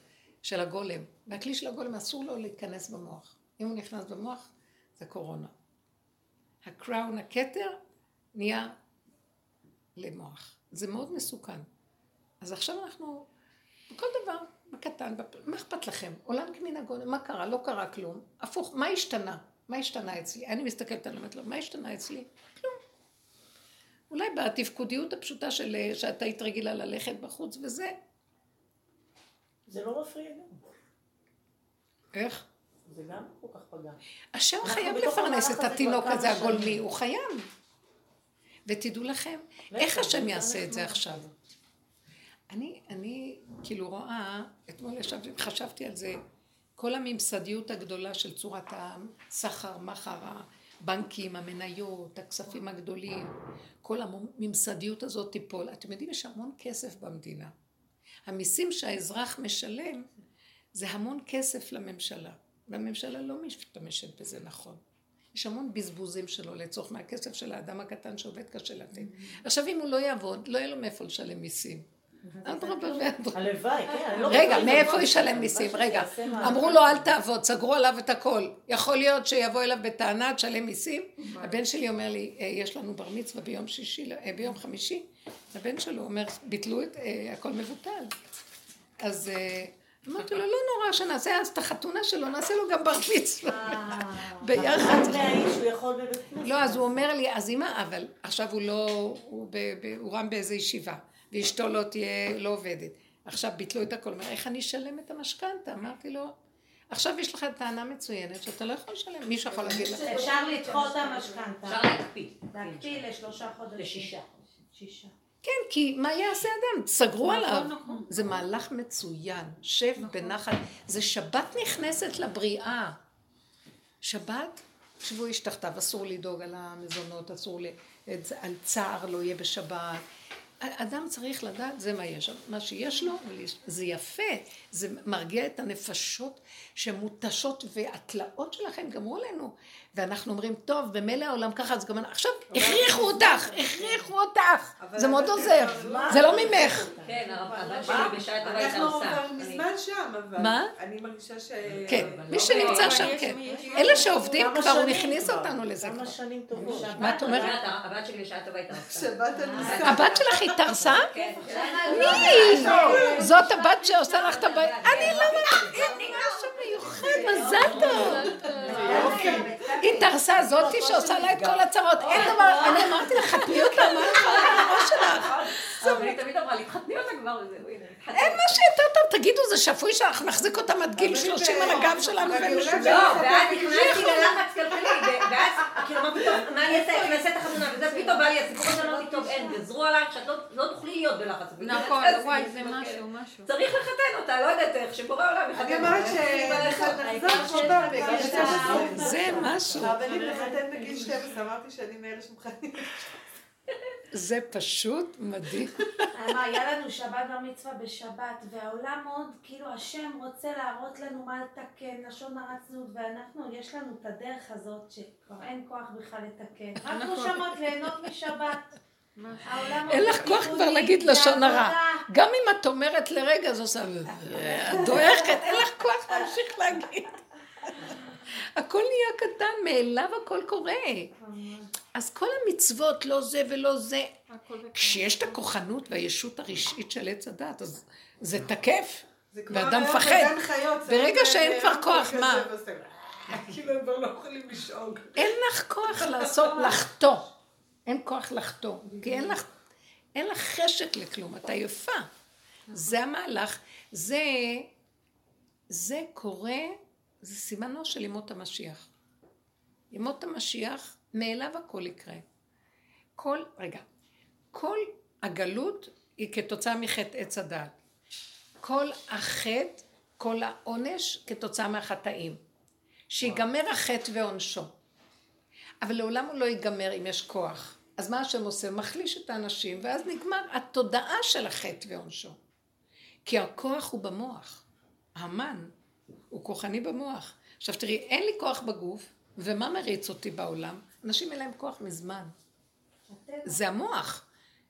של הגולם, והכלי של הגולם אסור לו להיכנס במוח. אם הוא נכנס במוח, זה קורונה. הקראון, הכתר, נהיה למוח. זה מאוד מסוכן. אז עכשיו אנחנו, בכל דבר, בקטן, מה אכפת לכם? עולם כמנהגו, מה קרה? לא קרה כלום. הפוך, מה השתנה? מה השתנה אצלי? אני מסתכלת על אומרת לו, מה השתנה אצלי? כלום. אולי בתפקודיות הפשוטה של אה, שאתה היית רגילה ללכת בחוץ וזה. זה לא מפריע גם. איך? זה גם כל כך פגע. השם חייב לפרנס את התינוק הזה הגולמי. הוא חייב. ותדעו לכם, איך השם יעשה את זה. עכשיו? אני, אני כאילו רואה, אתמול ישבתי, חשבתי על זה, כל הממסדיות הגדולה של צורת הסחר, מחר, הבנקים, המניות, הכספים הגדולים, כל הממסדיות הזאת תיפול. אתם יודעים, יש המון כסף במדינה. המיסים שהאזרח משלם זה המון כסף לממשלה, והממשלה לא משתמשת בזה נכון. יש המון בזבוזים שלו לצורך מהכסף של האדם הקטן שעובד קשה לתת. עכשיו אם הוא לא יעבוד, לא יהיה לו מאיפה לשלם מיסים. אדרבה ואדרבה. הלוואי, כן. לא רגע, מאיפה ישלם מיסים? רגע. אמרו לו אל תעבוד, סגרו עליו את הכל. יכול להיות שיבוא אליו בטענה, תשלם מיסים? הבן שלי אומר לי, "אה, יש לנו בר מצווה ביום שישי, אה, ביום חמישי. הבן שלו אומר, ביטלו את, אה, הכל מבוטל. אז אמרתי לו, לא נורא, שנעשה אז את החתונה שלו, נעשה לו גם בר מצווה. ביחד. לא, אז הוא אומר לי, אז אמא, אבל עכשיו הוא לא, הוא, ב, ב, הוא רם באיזה ישיבה, ואשתו לא תהיה, לא עובדת. עכשיו ביטלו את הכל, אומר, איך אני אשלם את המשכנתה? אמרתי לו, עכשיו יש לך טענה מצוינת שאתה לא יכול לשלם, מישהו יכול להגיד לך. אפשר לדחות את המשכנתה. אפשר להקפיא. להקפיא לשלושה חודשים. לשישה. שישה. כן, כי מה יעשה אדם? סגרו נכון, עליו. נכון. זה מהלך מצוין. שב בנחת. זה שבת נכנסת לבריאה. שבת, שבו איש תחתיו, אסור לדאוג על המזונות, אסור, ל... על צער לא יהיה בשבת. אדם צריך לדעת, זה מה יש, מה שיש לו, זה יפה, זה מרגיע את הנפשות שמותשות, והתלאות שלכם גמרו עלינו, ואנחנו אומרים, טוב, במילא העולם ככה, אז גם אנחנו... עכשיו, הכריחו אותך, הכריחו אותך. זה מאוד עוזר. זה לא ממך. כן, מה? שלי בשעה טובה אנחנו התארסה. כבר מזמן שם, אבל... מה? אני מרגישה ש... כן, אבל מי לא שנמצא שם, כן. אלה שעובדים כמה כבר, הוא הכניס כבר. אותנו לזה כמה כבר. שנים טובות. מה את אומרת? הבת- שלי בשעה טובה התארסה. שבת אה, הנוסע. הבת שלך התארסה? כן. מי? זאת הבת שעושה לך את הבית? אני לא מאמינה, אין משהו מיוחד, מזל טוב. היא התארסה, זאתי שעושה לה את כל הצרות. אין דבר, אני אמרתי לך, חתני אותה, מה לך על הראש שלך? אבל היא תמיד אמרה לי, תחתני אותה כבר וזהו, הנה. אין משהו יותר טוב, תגידו, זה שפוי שאנחנו נחזיק אותם עד גיל 30 על הגב שלנו. אולי- לא, ואז נכנסתי ללחץ כלכלי, ואז כאילו אמרתי, טוב, מה אני אעשה, איך נעשה את החתונה, וזה פתאום בא לי הסיפור הזה, אמרתי, טוב, אין, גזרו עלייך שאת לא- לא תוכלי להיות בלחץ. נכון, וואי, אני זה. משהו, משהו. צריך לחתן אותה, לא יודעת איך, שבורא עולם יחתן אני. אומרת אני שנחזור בגיל 12. זה משהו. הרבנים לחתן בגיל 12, אמרתי שאני מאלה שמחתנים. זה פשוט מדהים. אמר, היה לנו שבת בר מצווה בשבת, והעולם מאוד, כאילו השם רוצה להראות לנו מה לתקן, לשון הרע צניעות, ואנחנו, יש לנו את הדרך הזאת שכבר אין כוח בכלל לתקן. רק נכון. נשמות ליהנות משבת. אין עוד לך כוח כבר להגיד לשון הרע. בעבודה. גם אם את אומרת לרגע, זו עושה... את דועכת, אין לך כוח להמשיך להגיד. הכל נהיה קטן, מאליו הכל קורה. אז כל המצוות, לא זה ולא זה. כשיש את הכוחנות והישות הרשעית של עץ הדת, אז זה תקף. זה כמו ואדם מפחד. ברגע שאין כבר כוח, מה? כאילו הם כבר לא יכולים לשאוג. אין לך כוח לעשות, לחטוא. אין כוח לחטוא. כי אין לך, אין לך חשק לכלום, את עייפה. זה המהלך. זה, זה קורה, זה סימנו של ימות המשיח. ימות המשיח, מאליו הכל יקרה. כל, רגע, כל הגלות היא כתוצאה מחטא עץ הדעת. כל החטא, כל העונש, כתוצאה מהחטאים. שיגמר החטא ועונשו. אבל לעולם הוא לא ייגמר אם יש כוח. אז מה השם עושה? מחליש את האנשים, ואז נגמר התודעה של החטא ועונשו. כי הכוח הוא במוח. המן הוא כוחני במוח. עכשיו תראי, אין לי כוח בגוף, ומה מריץ אותי בעולם? אנשים אין להם כוח מזמן. זה המוח.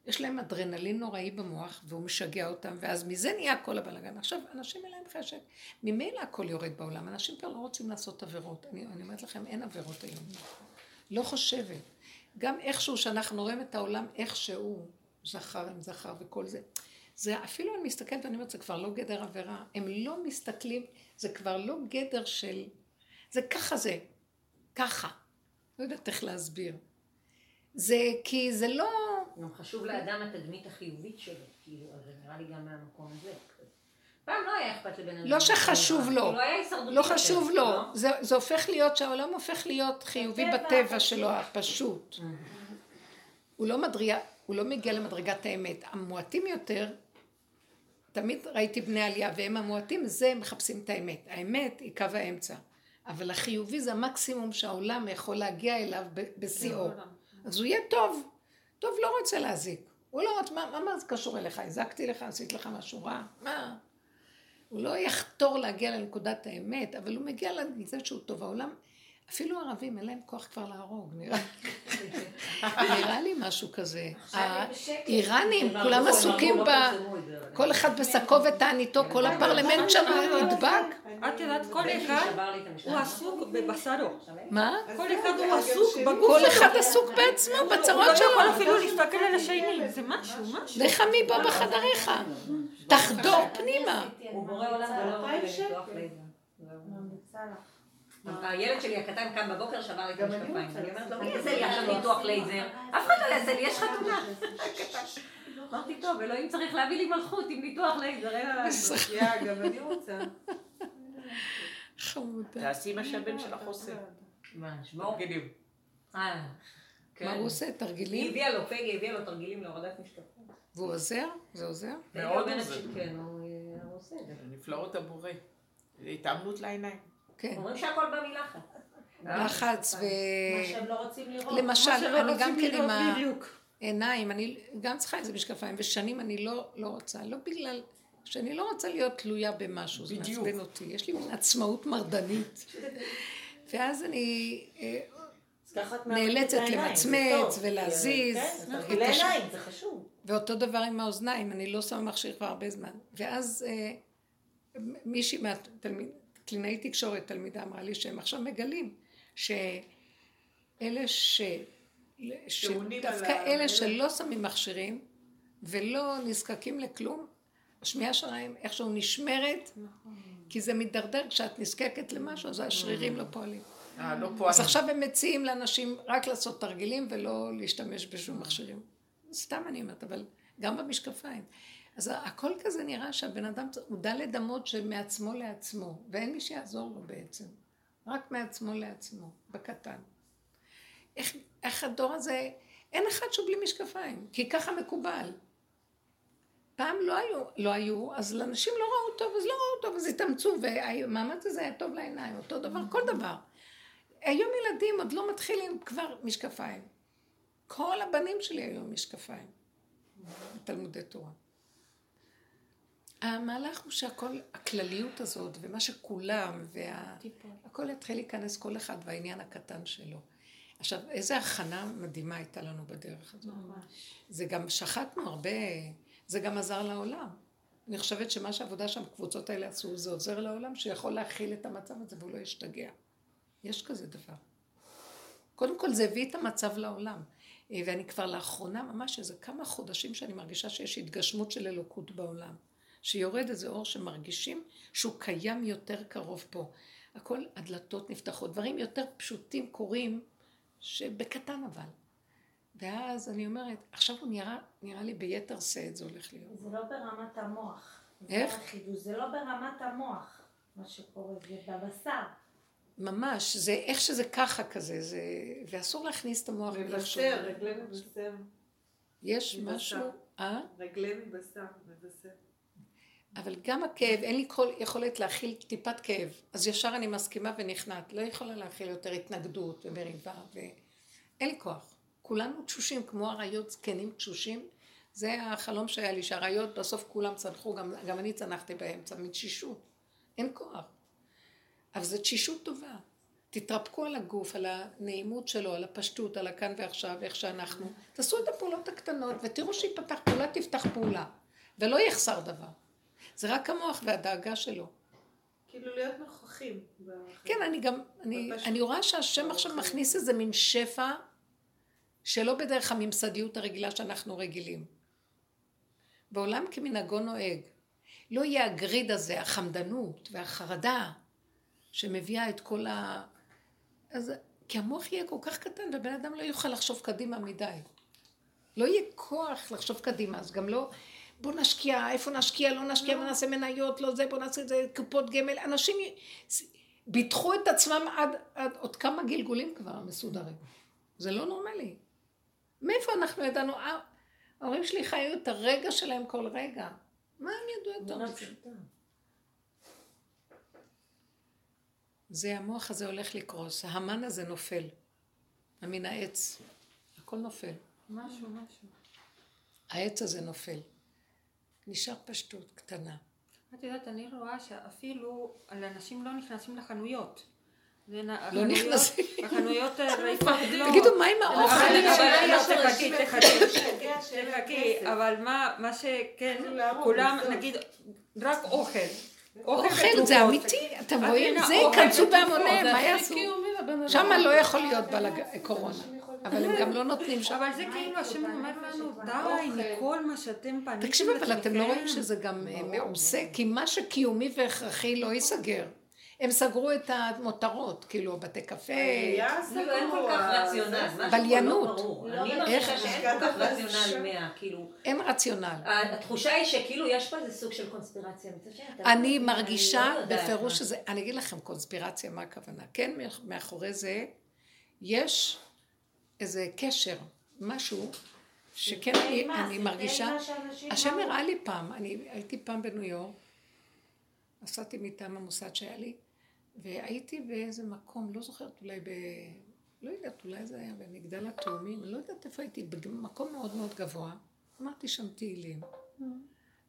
יש להם אדרנלין נוראי במוח, והוא משגע אותם, ואז מזה נהיה כל הבלאגן. עכשיו, אנשים אין להם חשק. ממילא הכל יורד בעולם. אנשים כבר לא רוצים לעשות עבירות. אני, אני אומרת לכם, אין עבירות היום. לא חושבת. גם איכשהו שאנחנו רואים את העולם איכשהו, זכר עם זכר וכל זה. זה אפילו אני מסתכלת ואני אומרת, זה כבר לא גדר עבירה. הם לא מסתכלים, זה כבר לא גדר של... זה ככה זה. ככה. לא יודעת איך להסביר. זה כי זה לא... גם חשוב לאדם התדמית החיובית שלו, כאילו, אז זה נראה לי גם מהמקום הזה. פעם לא היה אכפת לבן אדם. לא שחשוב לו. כאילו הישרדותי לא יותר, חשוב לו. לא? זה, הופך להיות, שהעולם הופך להיות חיובי בטבע. שלו, הפשוט. הוא לא, מדריע, הוא לא מגיע למדרגת האמת. המועטים יותר, תמיד ראיתי בני עלייה, והם המועטים, זה מחפשים את האמת. האמת היא קו האמצע. אבל החיובי זה המקסימום שהעולם יכול להגיע אליו בשיאו. אז הוא יהיה טוב. טוב, לא רוצה להזיק. הוא לא רוצה, מה, מה, מה זה קשור אליך? הזקתי לך, עשית לך משהו רע? מה? הוא לא יחתור להגיע לנקודת האמת, אבל הוא מגיע לזה שהוא טוב. העולם, אפילו ערבים, אין להם כוח כבר להרוג, נראה נראה לי משהו כזה. האיראנים, כולם עסוקים ב... לא כל אחד בשקו ותעניתו, כל הפרלמנט שם נדבק. את יודעת, כל אחד לי. הוא עסוק בבשרו. מה? כל אחד הוא עסוק בגוף כל שלו. אחד עסוק בעצמו, הוא לא בצרות שלו. יכול אפילו להסתכל על השני, זה משהו, משהו. לך מפה בחדריך. תחדור פנימה. הוא בורא עולם ולא הילד שלי הקטן קם בבוקר, שבר לי את המשקפיים. אני אומרת לו. מי יעשה לי עכשיו ניתוח לייזר? אף אחד לא יעשה לי, יש חתונה. אמרתי, טוב, אלוהים צריך להביא לי מלכות עם ניתוח לייזר, אין עליי. יא, גם אני רוצה. חמודה. תעשי מה שהבן שלך עושה. מה, שמור? תגידי. אה, כן. מה הוא עושה? היא תרגילים? הביאה לו, פגי הביאה לו תרגילים להורדת משקפיים. והוא עוזר? זה עוזר? מאוד עוזר. שכן, הוא הוא עושה את זה. נפלאות הבורא. זה התאמנות לעיניים. כן. אומרים שהכל בא מלחץ. לחץ ו... מה שהם לא רוצים לראות. למשל, שלא אני גם כן עם. העיניים, אני גם צריכה איזה משקפיים, ושנים אני לא, לא רוצה, לא בגלל שאני לא רוצה להיות תלויה במשהו, זה. מעצבן אותי, יש לי מין עצמאות מרדנית. ואז אני, אה, נאלצת למצמץ. ולהזיז. כן, עיניים, זה חשוב. ואותו דבר עם האוזניים, אני לא שמה מכשיר כבר הרבה זמן. ואז אה, מישהי מהתלמיד, קלינאית תקשורת, תלמידה אמרה לי שהם עכשיו מגלים שאלה ש... שדווקא אלה שלא שמים מכשירים ולא נזקקים לכלום, השמיעה שלהם איכשהו נשמרת, כי זה מידרדר כשאת נזקקת למשהו, אז השרירים לא פועלים. אה, לא אז. עכשיו הם מציעים לאנשים רק לעשות תרגילים ולא להשתמש בשום מכשירים. סתם אני אומרת, אבל גם במשקפיים. אז הכל כזה נראה שהבן אדם, הוא דל לדמות שמעצמו לעצמו, ואין מי שיעזור לו בעצם. רק מעצמו לעצמו, בקטן. איך, איך הדור הזה, אין אחד שהוא בלי משקפיים, כי ככה מקובל. פעם לא היו, לא היו, אז לאנשים לא ראו טוב, אז לא ראו טוב, אז התאמצו, והמאמץ הזה היה טוב לעיניים, אותו דבר, כל דבר. היום ילדים עוד לא מתחילים כבר משקפיים. כל הבנים שלי היו משקפיים. תלמודי תורה. המהלך הוא שהכל, הכלליות הזאת, ומה שכולם, והכל יתחיל להיכנס כל אחד והעניין הקטן שלו. עכשיו, איזה הכנה מדהימה הייתה לנו בדרך הזאת. זה גם שחטנו הרבה, זה גם עזר לעולם. אני חושבת שמה שהעבודה שם, הקבוצות האלה עשו, זה עוזר לעולם שיכול להכיל את המצב הזה והוא לא ישתגע. יש כזה דבר. קודם כל זה הביא את המצב לעולם. אה, ואני כבר לאחרונה, ממש איזה כמה חודשים שאני מרגישה שיש התגשמות של אלוקות בעולם. שיורד איזה אור שמרגישים שהוא קיים יותר קרוב פה. הכל, הדלתות נפתחות, דברים יותר פשוטים קורים, שבקטן אבל. ואז אני אומרת, עכשיו הוא נראה, נראה לי ביתר שאת זה הולך להיות. זה לא ברמת המוח. איך? זה החידוש, זה לא ברמת המוח, מה שקורה, זה בבשר. ממש, זה איך שזה ככה כזה, זה... ואסור להכניס את המוח ולחשוב. מבשר, רגלי מבשר. יש מבשר. משהו, אה? רגלי מבשר, מבשר. אבל גם הכאב, אין לי כל יכולת להכיל טיפת כאב. אז ישר אני מסכימה ונכנעת. לא יכולה להכיל יותר התנגדות ומריבה, ואין לי כוח. כולנו תשושים, כמו אריות זקנים תשושים. זה החלום שהיה לי, שהאריות בסוף כולם צנחו, גם, גם אני צנחתי באמצע, מתשישות. אין כוח. אבל זו תשישות טובה. תתרפקו על הגוף, על הנעימות שלו, על הפשטות, על הכאן ועכשיו, איך שאנחנו. תעשו את הפעולות הקטנות, ותראו שיפתח פעולה, תפתח פעולה. ולא יחסר דבר. זה רק המוח והדאגה שלו. כאילו להיות נוכחים. כן, אני גם, אני. אני רואה שהשם עכשיו. מכניס איזה מין שפע שלא בדרך הממסדיות הרגילה שאנחנו רגילים. בעולם כמנהגו נוהג. לא יהיה הגריד הזה, החמדנות והחרדה שמביאה את כל ה... אז... כי המוח יהיה כל כך קטן ובן אדם לא יוכל לחשוב קדימה מדי. לא יהיה כוח לחשוב קדימה, אז גם לא... בוא נשקיע, איפה נשקיע, לא נשקיע, בוא נעשה מניות, לא זה, בוא נעשה את זה, קופות גמל. אנשים ביטחו את עצמם עד, עד עוד כמה גלגולים כבר מסודרים. זה לא נורמלי. מאיפה אנחנו ידענו? אה, ההורים שלי חיו את הרגע שלהם כל רגע. מה הם ידעו יותר? פשוטה. זה המוח הזה הולך לקרוס, ההמן הזה נופל. מן העץ. הכל נופל. משהו, משהו. העץ הזה נופל. נשאר פשטות קטנה. את יודעת, אני רואה שאפילו על אנשים לא נכנסים לחנויות. לא נכנסים. החנויות אה, ריקות, לא. תגידו, מה עם האוכל? לא, תחכי. אבל מה מה שכן, להרוג כולם. נגיד, רק אוכל. אוכל. זה אמיתי, אתם את רואים? זה ייכנסו. בהמוניהם, מה יעשו? שם לא יכול להיות קורונה, אבל הם גם לא נותנים שם. אבל זה כאילו השם אומר לנו, די, מכל מה שאתם פניתם תקשיבו, אבל אתם לא רואים לעצמכם." שזה גם אה, מעושה? כי מה שקיומי והכרחי לא ייסגר. הם סגרו את המותרות, כאילו בתי קפה. היה כאילו אין כל כך רציונל, בליינות. לא. לא איך? שאין כל כך רציונל. מאה, כאילו, אין רציונל. התחושה היא שכאילו יש פה איזה סוג של קונספירציה. אני מרגישה לא בפירוש מה. שזה, אני אגיד לכם קונספירציה, מה הכוונה? כן, מאחורי זה יש איזה קשר, משהו שכן אני, מה, אני מרגישה, השם. הראה לי פעם, אני הייתי פעם בניו יורק, נסעתי מטעם המוסד שהיה לי, והייתי באיזה מקום, לא זוכרת, אולי ב... לא יודעת, אולי זה היה במגדל התאומים, לא יודעת איפה הייתי, במקום מאוד מאוד גבוה, אמרתי שם תהילים.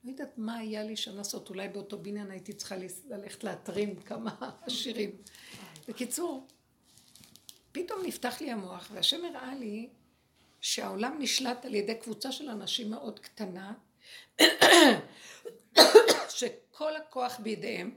לא יודעת מה היה לי שם לעשות, אולי באותו בניין הייתי צריכה ללכת להתרים כמה שירים. בקיצור, פתאום נפתח לי המוח, והשם הראה לי שהעולם נשלט על ידי קבוצה של אנשים מאוד קטנה, שכל הכוח בידיהם,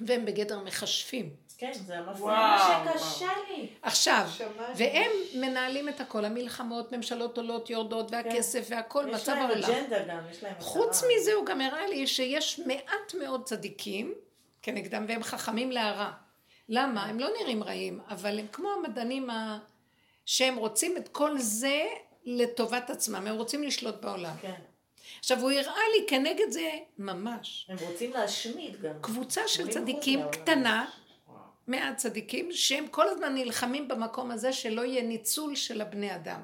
והם בגדר מכשפים. כן, זה המפריע. שקשה לי. עכשיו, שמעתי. והם מנהלים את הכל, המלחמות, ממשלות עולות, יורדות, והכסף והכל, יש מצב להם העולם. אג'נדה גם, יש להם... חוץ מטרה. מזה הוא גם הראה לי שיש מעט מאוד צדיקים כנגדם והם חכמים להרע. למה? הם לא נראים רעים, אבל הם כמו המדענים ה... שהם רוצים את כל זה לטובת עצמם, הם רוצים לשלוט בעולם. כן. עכשיו הוא הראה לי כנגד זה ממש הם רוצים להשמיד גם. קבוצה של 80% צדיקים. קטנה, מעט צדיקים, שהם כל הזמן נלחמים במקום הזה שלא יהיה ניצול של הבני אדם.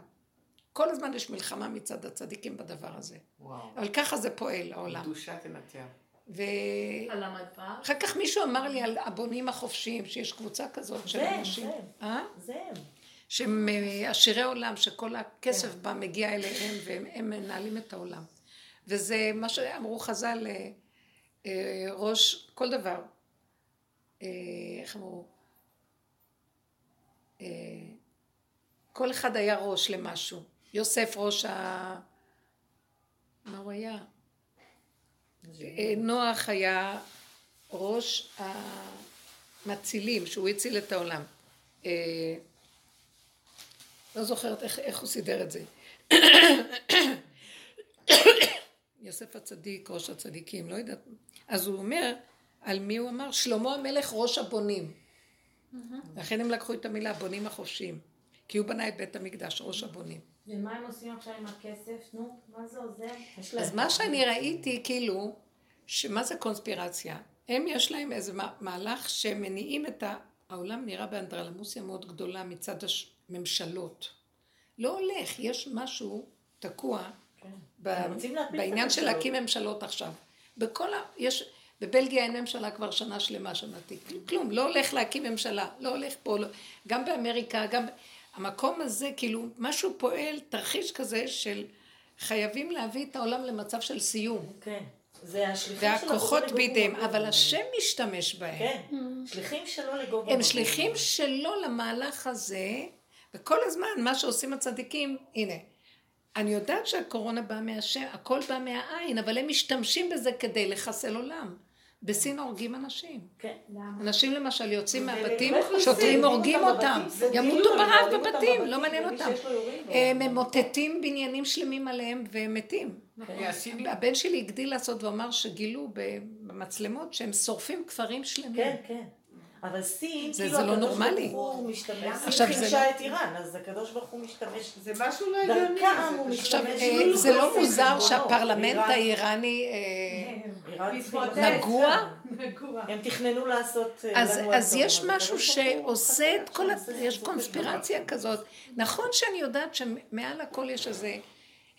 כל הזמן יש מלחמה מצד הצדיקים בדבר הזה. וואו. אבל ככה זה פועל העולם. קדושה תנצח. ו... על המדבר? אחר כך מישהו אמר לי על הבונים החופשיים, שיש קבוצה כזאת של אנשים. זה הם. אה? זה הם. שהם אה, עשירי עולם, שכל הכסף כן. בה מגיע אליהם והם הם מנהלים את העולם. וזה מה שאמרו חז"ל, אה, אה, ראש, כל דבר. איך אמרו? כל אחד היה ראש למשהו. יוסף ראש ה... מה הוא היה? אה, נוח היה ראש המצילים, שהוא הציל את העולם. אה, לא זוכרת איך, איך הוא סידר את זה. יוסף הצדיק, ראש הצדיקים, לא יודעת. אז הוא אומר, על מי הוא אמר? שלמה המלך ראש הבונים. לכן הם לקחו את המילה בונים החופשיים. כי הוא בנה את בית המקדש, ראש הבונים. ומה הם עושים עכשיו עם הכסף? נו, מה זה עוזר? אז מה שאני ראיתי, כאילו, שמה זה קונספירציה? הם יש להם איזה מה- מהלך שהם מניעים את ה... העולם נראה באנדרלמוסיה מאוד גדולה מצד הממשלות. לא הולך, יש משהו תקוע כן. ב... בעניין של. להקים ממשלות עכשיו. בכל ה... יש... בבלגיה אין ממשלה כבר שנה שלמה שמעתי. כלום, כלום, לא הולך להקים ממשלה, לא הולך פה, לא... גם באמריקה, גם... המקום הזה, כאילו, משהו פועל, תרחיש כזה של חייבים להביא את העולם למצב של סיום. כן. זה השליחים שלו. והכוחות בידיהם. אבל השם משתמש בהם. כן. שליחים שלו לגוב הם. שליחים שלו למהלך הזה, וכל הזמן מה שעושים הצדיקים, הנה, אני יודעת שהקורונה באה מהשם, הכל בא מהעין, אבל הם משתמשים בזה כדי לחסל עולם. בסין הורגים אנשים. כן. אנשים למשל יוצאים מהבתים, לא שוטרים הורגים אותם ימותו ברעב בבתים, לא מעניין אותם. שיש לו יורים בו. הם ממוטטים בניינים שלמים עליהם והם מתים. כן. הסינים. הבן שלי הגדיל לעשות ואמר שגילו במצלמות שהם שורפים כפרים שלמים. כן, כן. אבל סין, זה- כאילו זה לא הקדוש נורמלי. ברוך הוא משתמש, עכשיו, סין זה חימשה לא- את איראן, אז הקדוש ברוך הוא משתמש, זה משהו לא הגיוני. דרכם זה הוא פשוט- עכשיו, משתמש אה, זה לא מוזר. שהפרלמנט איראן- האיראני... אה. לעשות- נגוע? הם תכננו לעשות אה, אז, יש משהו שעושה את כל, ה... יש קונספירציה כזאת. נכון שאני יודעת שמעל הכל יש איזה,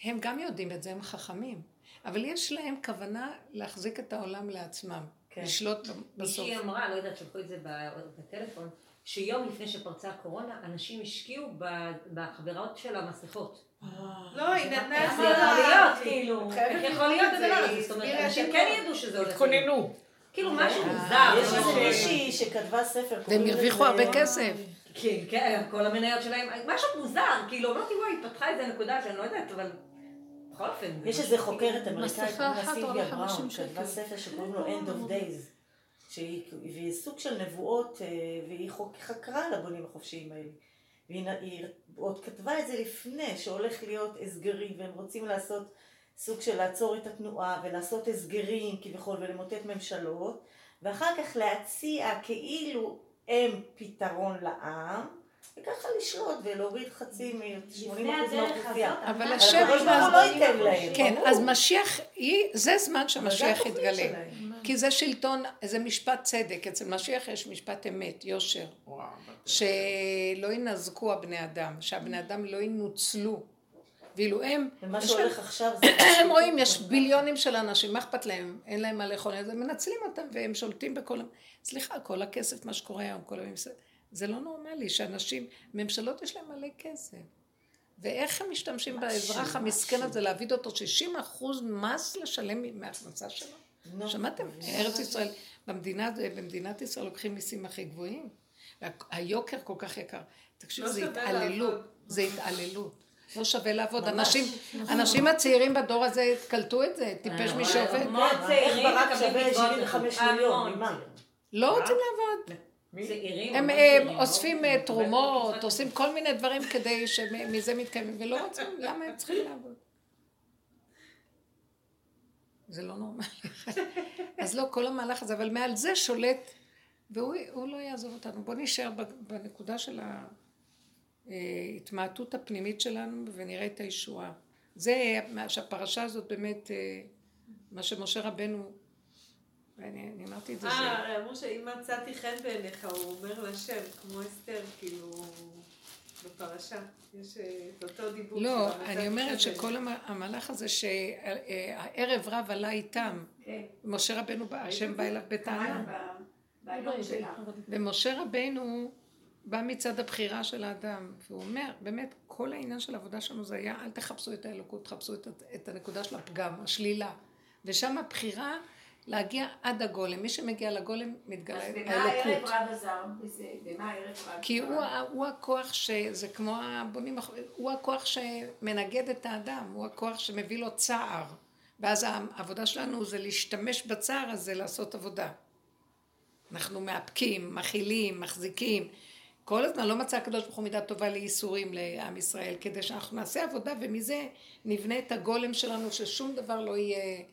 הם גם יודעים את זה, הם חכמים. אבל יש להם כוונה להחזיק את העולם לעצמם. כן. לשלוט בסוף. מישהי אמרה, לא יודעת, שלחו את זה ב- בטלפון, שיום לפני שפרצה הקורונה, אנשים השקיעו ב- בחברות של המסכות. לא, היא נתנה את זה יכול להיות, כאילו, איך יכול להיות זה, הזה? זאת אומרת, אנשים כן לא. ידעו שזה הולך. התכוננו. כאילו משהו אה, מוזר. יש משהו- איזה מישהי שכתבה ספר, והם הרוויחו הרבה כסף. כן, כן, כל המניות שלהם, משהו מוזר, כאילו, אמרתי, וואי, התפתחה איזה נקודה שאני לא יודעת, אבל יש איזה כאילו- חוקרת אמריקאית, לה אחת סילביה בראון, 50 כתבה. ספר שקוראים לו End of Days, שהיא סוג של נבואות, אה, והיא חקרה על הבונים החופשיים האלה. והיא עוד כתבה את זה לפני, שהולך להיות הסגרים, והם רוצים לעשות סוג של לעצור את התנועה, ולעשות הסגרים כביכול, ולמוטט ממשלות, ואחר כך להציע כאילו הם פתרון לעם, וככה לשלוט ולהוריד חצי מ-80% לפני הדרך מהאוכלוסייה. אבל השם- הוא לא ייתן להם. כן. אז משיח, זה זמן התוכנית יתגלה. כי זה שלטון, זה משפט צדק. אצל משיח יש משפט אמת, יושר. וואו. שלא ינזקו הבני אדם, שהבני אדם לא ינוצלו. ואילו הם, ומה שהולך עכשיו זה... הם רואים, יש ביליונים של אנשים, מה אכפת להם? אין להם מה לאכול, אז הם מנצלים אותם והם שולטים בכל... סליחה, כל הכסף, מה שקורה היום, כל הממסד, זה לא נורמלי שאנשים, ממשלות יש להם מלא כסף. ואיך הם משתמשים באזרח המסכן הזה להעביד אותו 60 אחוז מס לשלם מההכנסה שלו? נו, שמעתם? ארץ ישראל, במדינה, במדינת ישראל לוקחים מיסים הכי גבוהים. וה- היוקר כל כך יקר. תקשיבו, לא זה התעללות. לעבוד. זה התעללות. לא שווה לעבוד. ממש. אנשים, אנשים הצעירים בדור הזה קלטו את זה, טיפש מי שעובד. המון צעירים ברק מקבלים שווה קצבאות 75 נכות. מיליון. ממה? לא רוצים לעבוד. צעירים. הם המון אה, לא אוספים. אה, תרומות, עושים כל מיני דברים כדי שמזה מתקיימים, ולא רוצים, למה הם צריכים לעבוד? זה לא נורמלי. אז לא, כל המהלך הזה, אבל מעל זה שולט, והוא הוא לא יעזוב אותנו. בואו נישאר ב- בנקודה של ההתמעטות הפנימית שלנו, ונראה את הישועה. זה, מה שהפרשה הזאת באמת, אה, מה שמשה רבנו, ואני אני אמרתי את זה. אה, אמרו שאם מצאתי חן בעיניך, הוא אומר לשם, כמו אסתר, כאילו, בפרשה. יש אה, את אותו דיבור. לא, אני אומרת שכל המ- המהלך הזה שהערב רב עלה איתם, כן. משה רבנו, בא- השם בא אליו בטענה. ומשה רבנו בא מצד הבחירה של האדם, והוא אומר, באמת, כל העניין של העבודה שלנו זה היה, אל תחפשו את האלוקות, תחפשו את, את הנקודה של הפגם, השלילה, ושם הבחירה להגיע עד הגולם, מי שמגיע לגולם מתגלה אז במה הערב האלוקות. רב עזר? במה הערב רב כי? הוא, הוא הכוח שזה כמו הבונים, הוא הכוח שמנגד את האדם, הוא הכוח שמביא לו צער. ואז העבודה שלנו זה להשתמש בצער הזה לעשות עבודה. אנחנו מאפקים, מכילים, מחזיקים. כל הזמן לא מצא הקדוש ברוך הוא מידה טובה לייסורים לעם ישראל, כדי שאנחנו נעשה עבודה ומזה נבנה את הגולם שלנו, ששום דבר לא יהיה,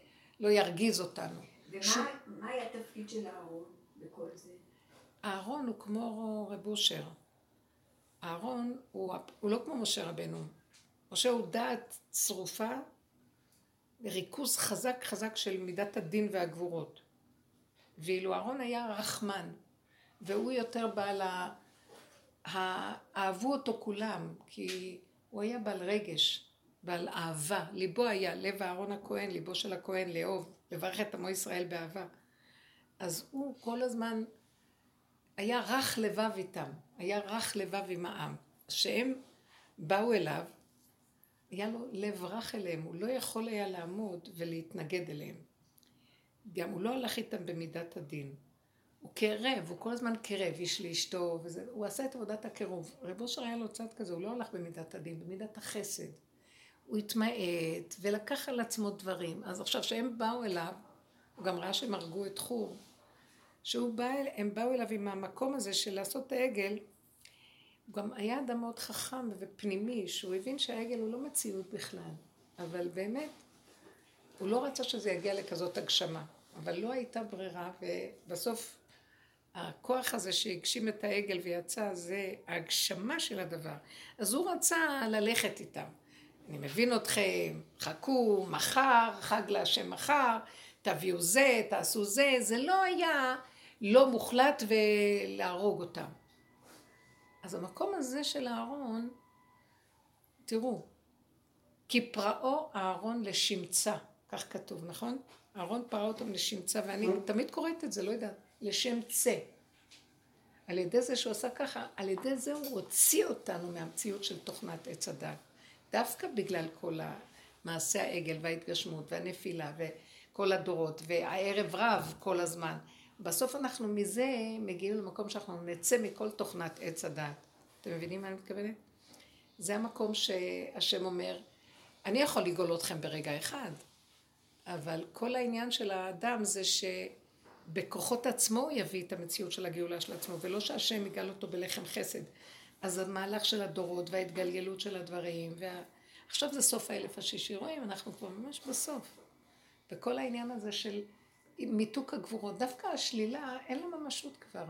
לא ירגיז אותנו. ומה מה היה התפקיד של אהרון בכל זה? אהרון הוא כמו רב אושר. אהרון הוא, הוא לא כמו משה רבנו. משה הוא דעת צרופה, ריכוז חזק חזק של מידת הדין והגבורות. ואילו אהרון היה רחמן, והוא יותר בעל ה... ה- אהבו אותו כולם, כי הוא היה בעל רגש, בעל אהבה. ליבו היה, לב אהרון הכהן, ליבו של הכהן לאהוב, לברך את עמו ישראל באהבה. אז הוא כל הזמן היה רך לבב איתם, היה רך לבב עם העם. שהם באו אליו, היה לו לב רך אליהם, הוא לא יכול היה לעמוד ולהתנגד אליהם. גם הוא לא הלך איתם במידת הדין. הוא קרב, הוא כל הזמן קרב, איש לאשתו, וזה, הוא עשה את עבודת הקירוב. רב אושר היה לו צד כזה, הוא לא הלך במידת הדין, במידת החסד. הוא התמעט ולקח על עצמו דברים. אז עכשיו שהם באו אליו, הוא גם ראה שהם הרגו את חור. שהוא בא, הם באו אליו עם המקום הזה של לעשות את העגל, הוא גם היה אדם מאוד חכם ופנימי, שהוא הבין שהעגל הוא לא מציאות בכלל, אבל באמת, הוא לא רצה שזה יגיע לכזאת הגשמה, אבל לא הייתה ברירה, ובסוף הכוח הזה שהגשים את העגל ויצא, זה ההגשמה של הדבר. אז הוא רצה ללכת איתם. אני מבין אתכם, חכו, מחר, חג להשם מחר, תביאו זה, תעשו זה, זה לא היה לא מוחלט ולהרוג אותם. אז המקום הזה של אהרון, תראו, כי פרעו אהרון לשמצה, כך כתוב, נכון? אהרון פרע אותם לשמצה, ואני תמיד קוראת את זה, לא יודעת, לשם צה. על ידי זה שהוא עשה ככה, על ידי זה הוא הוציא אותנו מהמציאות של תוכנת עץ הדת. דווקא בגלל כל מעשה העגל וההתגשמות והנפילה וכל הדורות והערב רב כל הזמן. בסוף אנחנו מזה מגיעים למקום שאנחנו נצא מכל תוכנת עץ הדת. אתם מבינים מה אני מתכוונת? זה המקום שהשם אומר, אני יכול לגאול אתכם ברגע אחד, אבל כל העניין של האדם זה שבכוחות עצמו הוא יביא את המציאות של הגאולה של עצמו, ולא שהשם יגאל אותו בלחם חסד. אז המהלך של הדורות וההתגלגלות של הדברים, וה... עכשיו זה סוף האלף השישי, רואים, אנחנו כבר ממש בסוף. וכל העניין הזה של מיתוק הגבורות, דווקא השלילה, אין לה ממשות כבר.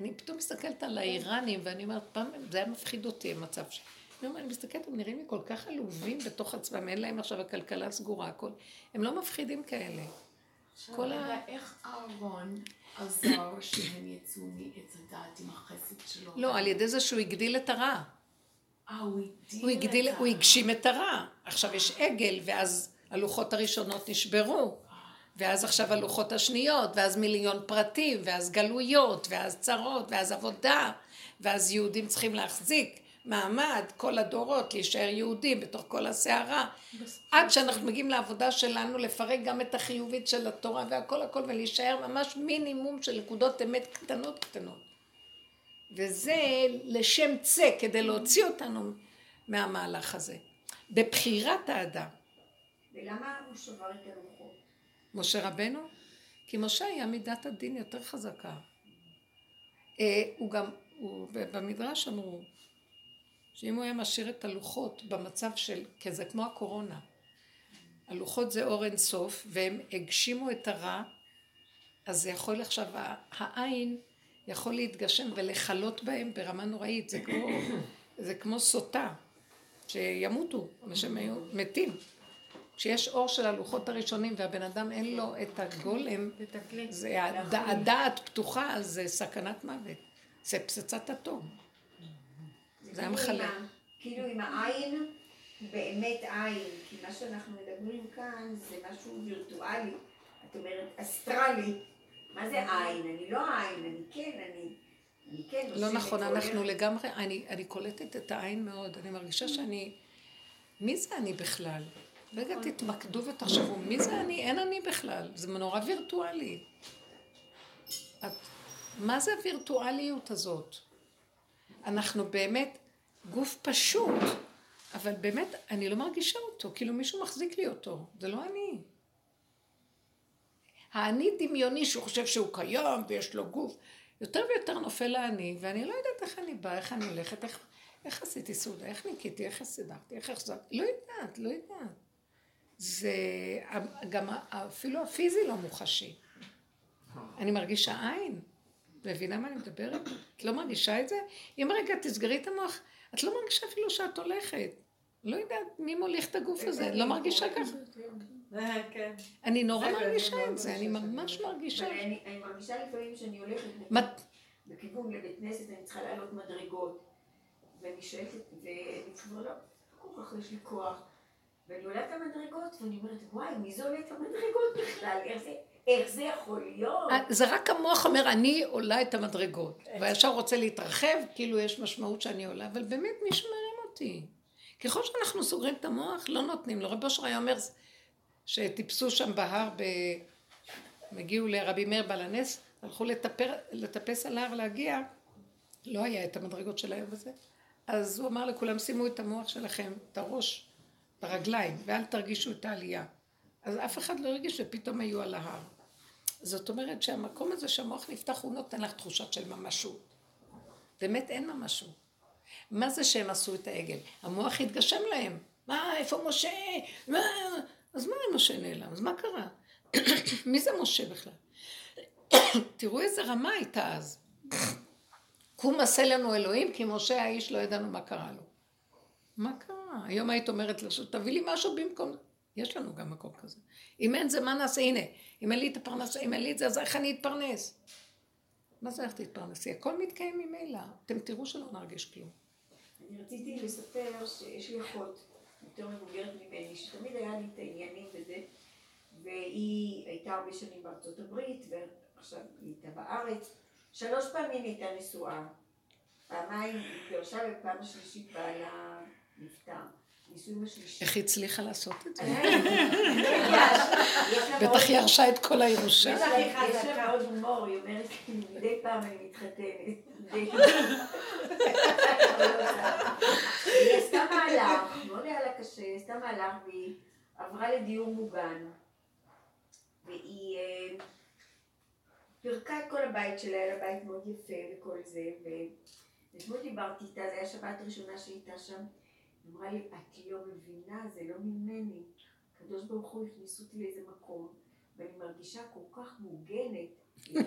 אני פתאום מסתכלת על האיראנים, ואני אומרת, פעם זה היה מפחיד אותי, המצב ש... אני אומרת, אני מסתכלת, הם נראים לי כל כך עלובים בתוך עצמם, אין להם עכשיו הכלכלה סגורה, הכל. הם לא מפחידים כאלה. כל ה... איך אהרון עזר שהם יצאו מעץ הדעת עם החסד שלו? לא, על ידי זה שהוא הגדיל את הרע. אה, הוא הגדיל הוא הגדיל, את ה- הוא הגשים את הרע. עכשיו יש עגל, ואז הלוחות הראשונות נשברו. ואז עכשיו הלוחות השניות, ואז מיליון פרטים, ואז גלויות, ואז צרות, ואז עבודה, ואז יהודים צריכים להחזיק מעמד, כל הדורות, להישאר יהודים בתוך כל הסערה. עד שאנחנו מגיעים לעבודה שלנו, לפרק גם את החיובית של התורה והכל הכל, ולהישאר ממש מינימום של נקודות אמת קטנות קטנות. וזה לשם צה, כדי להוציא אותנו מהמהלך הזה. בבחירת האדם. ולמה הוא שבר את הלוחות? משה רבנו? כי משה היה מידת הדין יותר חזקה. אה, הוא גם, הוא, במדרש אמרו, שאם הוא היה משאיר את הלוחות במצב של, כי זה כמו הקורונה, הלוחות זה אור אין סוף, והם הגשימו את הרע, אז זה יכול עכשיו, העין יכול להתגשם ולכלות בהם ברמה נוראית, זה כמו, זה כמו סוטה, שימותו, שהם היו מתים. כשיש אור של הלוחות הראשונים והבן אדם אין לו את הגולם, זה הד- הדעת פתוחה, אז זה סכנת מוות. זה פצצת אטום. זה היה כאילו מחלק. עם ה- כאילו עם העין, באמת עין, כי מה שאנחנו מדברים כאן זה משהו וירטואלי, את אומרת אסטרלי, מה זה עין? אני לא עין, אני כן, אני, אני כן לא נכון. אנחנו לגמרי, אני, אני קולטת את העין מאוד, אני מרגישה שאני, מי זה אני בכלל? רגע תתמקדו ותחשבו, מי זה אני? אין אני בכלל, זה נורא וירטואלי. את, מה זה הווירטואליות הזאת? אנחנו באמת גוף פשוט, אבל באמת אני לא מרגישה אותו, כאילו מישהו מחזיק לי אותו, זה לא אני. האני דמיוני שהוא חושב שהוא קיים ויש לו גוף. יותר ויותר נופל האני, ואני לא יודעת איך אני באה, איך אני הולכת, איך, איך עשיתי סעודה, איך ניקיתי, איך סידרתי, איך החזרתי, לא יודעת, לא יודעת. זה גם אפילו הפיזי לא מוחשי. אני מרגישה עין. מבינה מה אני מדברת? את לא מרגישה את זה? אם רגע תסגרי את המוח, את לא מרגישה אפילו שאת הולכת. לא יודעת מי מוליך את הגוף הזה, את לא מרגישה ככה. אה, כן. אני נורא אני מרגישה מאוד את זה, אני ממש מרגישה. אני, אני מרגישה לפעמים שאני הולכת בכיוון לבית כנסת, אני צריכה לעלות מדרגות, ואני שואלת, ואני כבר לא, כל כך יש לי כוח, ואני עולה את המדרגות, ואני אומרת, וואי, מי זה עולה את המדרגות בכלל? איך זה, איך זה יכול להיות? אה, זה רק המוח אומר, אני עולה את המדרגות. וישר רוצה להתרחב, כאילו יש משמעות שאני עולה, אבל באמת מישהו מרים אותי. ככל שאנחנו סוגרים את המוח, לא נותנים לו. רב אושר היה אומר שטיפסו שם בהר, ב... הם הגיעו לרבי מאיר בעל הנס, הלכו לטפר, לטפס על ההר להגיע, לא היה את המדרגות של היום הזה. אז הוא אמר לכולם, שימו את המוח שלכם, את הראש, ברגליים, ואל תרגישו את העלייה. אז אף אחד לא הרגיש שפתאום היו על ההר. זאת אומרת שהמקום הזה שהמוח נפתח, הוא נותן לך תחושת של ממשות. באמת אין ממשות. מה זה שהם עשו את העגל? המוח התגשם להם. מה, איפה משה? מה? אז מה משה נעלם? אז מה קרה? מי זה משה בכלל? תראו איזה רמה הייתה אז. קום עשה לנו אלוהים, כי משה האיש לא ידענו מה קרה לו. מה קרה? היום היית אומרת לו, תביא לי משהו במקום... יש לנו גם מקום כזה. אם אין זה, מה נעשה? הנה, אם אין לי את הפרנסה, אם אין לי את זה, אז איך אני אתפרנס? מה זה איך תתפרנסי? הכל מתקיים ממילא. אתם תראו שלא נרגיש כלום. אני רציתי לספר שיש לי אחות יותר מבוגרת ממני, שתמיד היה לי את העניינים וזה, והיא הייתה הרבה שנים בארצות הברית, ועכשיו היא הייתה בארץ. שלוש פעמים הייתה נשואה. פעמיים היא התגרשה, ופעם השלישית בעלה נפטר. איך היא הצליחה לעשות את זה? מאוד- בטח היא ירשה את כל הירושה. יש לה- מאוד הומור, היא אומרת, מדי פעם אני מתחתנת. היא עשתה מהלך, מאוד היה לה קשה, היא עשתה מהלך והיא עברה לדיור מוגן. והיא אה, פירקה את כל הבית שלה, היה לה בית מאוד יפה וכל זה, ואתמול דיברתי איתה, זו הייתה שבת ראשונה שהייתה שם, אמרה לי, את לא מבינה, זה לא ממני. הקדוש ברוך הוא הכניס אותי לאיזה מקום, ואני מרגישה כל כך מוגנת.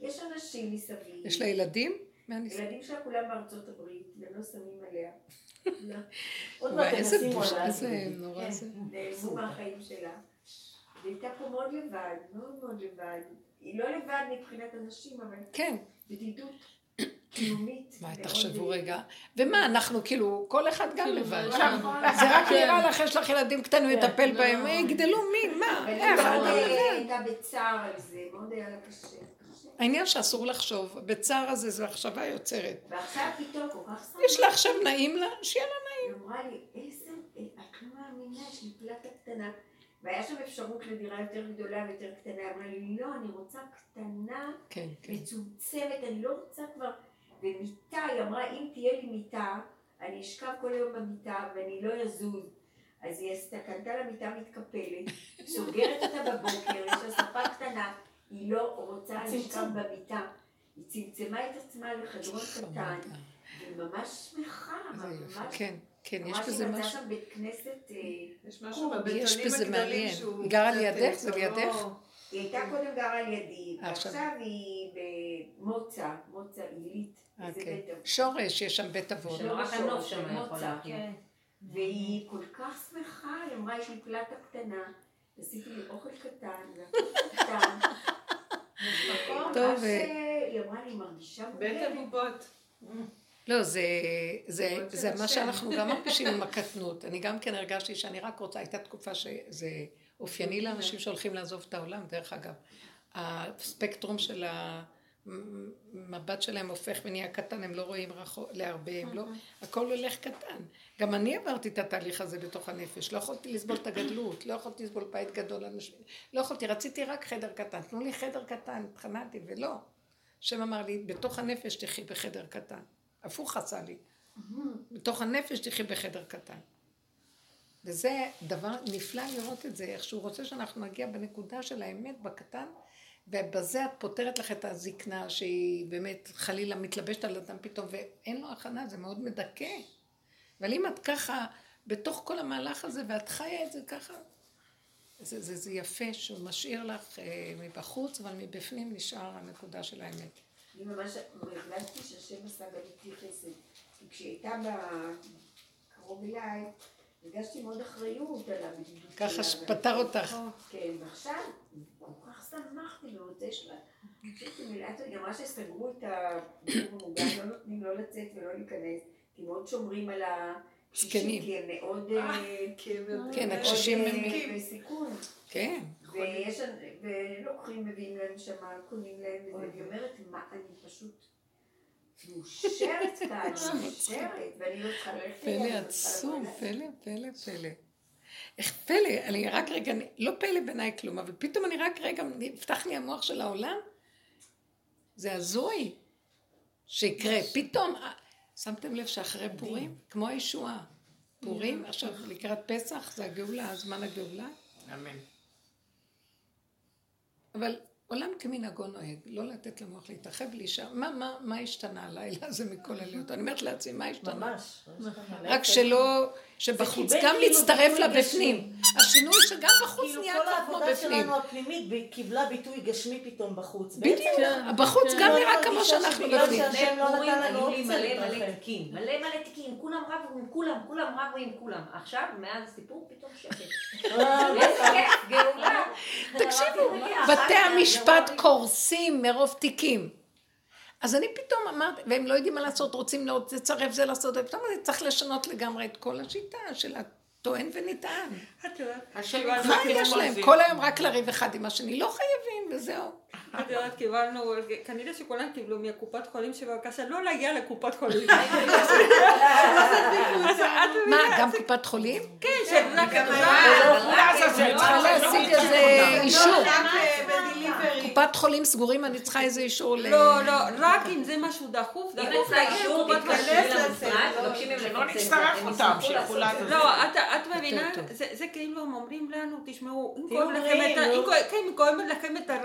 יש אנשים מסביב. יש לה ילדים? ילדים שלה כולם בארצות הברית, והם לא שמים עליה. עוד מעט איזה תנסים עליו. איזה נורא כן, זה. נעלמו מהחיים שלה. והיא הייתה פה מאוד לבד, מאוד מאוד לבד. היא לא לבד מבחינת אנשים, אבל כן. בדידות קיומית. מה, תחשבו רגע. ומה, אנחנו כאילו, כל אחד גם לבד. נכון. זה רק כן. נראה לך, יש לך ילדים קטנים, לטפל בהם, לא. אה, יגדלו מי, מה, איך, אתה אה, לבד. הייתה בצער על זה, מאוד היה לה קשה. העניין שאסור לחשוב, בצער הזה זו מחשבה יוצרת. ועכשיו פתאום כל כך שמחה. יש לה עכשיו נעים לה, שיהיה לה היא אמרה לי, איזה, את לא מאמינה, יש לי פלטה קטנה, והיה שם אפשרות לדירה יותר גדולה ויותר קטנה, אמרה לי, לא, אני רוצה קטנה, כן, כן. מצומצמת, אני לא רוצה כבר... ומיטה, היא אמרה, אם תהיה לי מיטה, אני אשכב כל היום במיטה ואני לא אזוז. אז היא עשתה, קנתה לה מיטה מתקפלת, סוגרת אותה בבוקר, יש לה ספה קטנה, היא לא רוצה לשכב במיטה. היא צמצמה את עצמה לחדרון קטן, והיא ממש שמחה. ממש... כן, כן, יש ממש בזה היא מצאה משהו. שם בית כנסת... אה, יש משהו. בבטונים יש בזה הגדולים מעניין. שהוא היא גרה לידך? אה, זה לידך? לא- היא הייתה קודם גרה על ידי, עכשיו. ועכשיו היא במוצא, מוצא עילית. כן. אבות. שורש, יש שם בית אבות. יכול מוצא, להכין. כן. והיא כל כך שמחה, היא אמרה, יש לי פלטה קטנה, עשיתי לי אוכל קטן, קטן. טוב, אה, היא אמרה לי, מרגישה בית. הבובות. לא, זה, זה, זה מה השם. שאנחנו גם מרגישים עם הקטנות. אני גם כן הרגשתי שאני רק רוצה, הייתה תקופה שזה אופייני לאנשים שהולכים לעזוב את העולם, דרך אגב. הספקטרום של המבט שלהם הופך ונהיה קטן, הם לא רואים רחוק, להרבה, הם לא, הכל הולך קטן. גם אני עברתי את התהליך הזה בתוך הנפש, לא יכולתי לסבול את הגדלות, לא יכולתי לסבול בית גדול, אנשים, לא יכולתי, רציתי רק חדר קטן, תנו לי חדר קטן, התחננתי, ולא. השם אמר לי, בתוך הנפש תחי בחדר קטן. הפוך עשה לי. בתוך הנפש תחי בחדר קטן. וזה דבר נפלא לראות את זה, איך שהוא רוצה שאנחנו נגיע בנקודה של האמת בקטן, ובזה את פותרת לך את הזקנה שהיא באמת חלילה מתלבשת על אדם פתאום, ואין לו הכנה, זה מאוד מדכא. אבל אם את ככה, בתוך כל המהלך הזה, ואת חיה את זה ככה, זה, זה, זה יפה שהוא משאיר לך אה, מבחוץ, אבל מבפנים נשאר הנקודה של האמת. אני ממש הרגשתי שהשם עשה גם חסד. כי כשהיא הייתה קרוב אליי, הרגשתי מאוד אחריות על הבדידות שלה. ככה שפטר אותך. כן, ועכשיו, כל שמחתי שלה. חשבתי מילאת, היא אמרה שסגרו את הדיור המוגן, לא נותנים לא לצאת ולא להיכנס, כי מאוד שומרים על הקשישים. כי הם מאוד... אה, כן, מאוד, הקשישים אה, הם... בסיכון. כן. ויש, ולוקחים, מביאים להם שם, קונים להם, והיא אומרת, מה, אני פשוט מאושרת כאן, מאושרת, ואני לא צריכה ללכת פלא לא עצום. פלא, פלא, פלא. איך פלא, אני רק רגע, אני- לא פלא בעיניי כלום, אבל פתאום אני רק רגע, נפתח לי המוח של העולם, זה הזוי שיקרה. פתאום, אה, שמתם לב שאחרי פורים, כמו הישועה, פורים, עכשיו לקראת פסח, זה הגאולה, זמן הגאולה, אמן. אבל עולם כמנהגו נוהג, לא לתת למוח להתרחב, להישאר. מה, מה, מה השתנה הלילה הזה מכל הלילות? אני אומרת לעצמי, מה השתנה? ממש. רק שלא, שבחוץ גם כאילו להצטרף ביטוי לבפנים. השינוי שגם בחוץ כאילו נהיה כל כבר כמו העבודה בפנים. שלנו הפנימית קיבלה ביטוי גשמי פתאום בחוץ. בדיוק, בעצם, בחוץ כן. גם אני נראה כמו שאנחנו בפנים. שהשם לא נתן לנו אופציה מלא מלא. תיקים, מלא מלא תיקים, כולם רבו עם כולם, כולם רבו עם כולם. עכשיו, מאז הסיפור, פתאום שקט. אה, כיף, גאולה. תקשיבו, אמרתי, בתי המשפט קורסים מרוב תיקים. אז אני פתאום אמרתי, והם לא יודעים מה לעשות, רוצים לא- לצרף זה לעשות, ופתאום אני צריך לשנות לגמרי את כל השיטה של הטוען ונטען. את יודעת, השם קיבלנו- מה יש להם? כל היום רק לריב אחד עם השני, לא חייבים, וזהו. את יודעת, קיבלנו, כנראה שכולם קיבלו מהקופת חולים שבבקשה לא להגיע לקופת חולים. את מה? גם קופת חולים? כן, שרק לעזאזל, צריכה להשיג איזה אישור. בדליברי. קופת חולים סגורים, אני צריכה איזה אישור ל... לא, לא, רק אם זה משהו דחוף, דחוף להגיע לקופת חולים. שלא אותם. לא, את, מבינה. זה, כאילו הם אומרים לנו, תשמעו, אם כואב לכם את ה...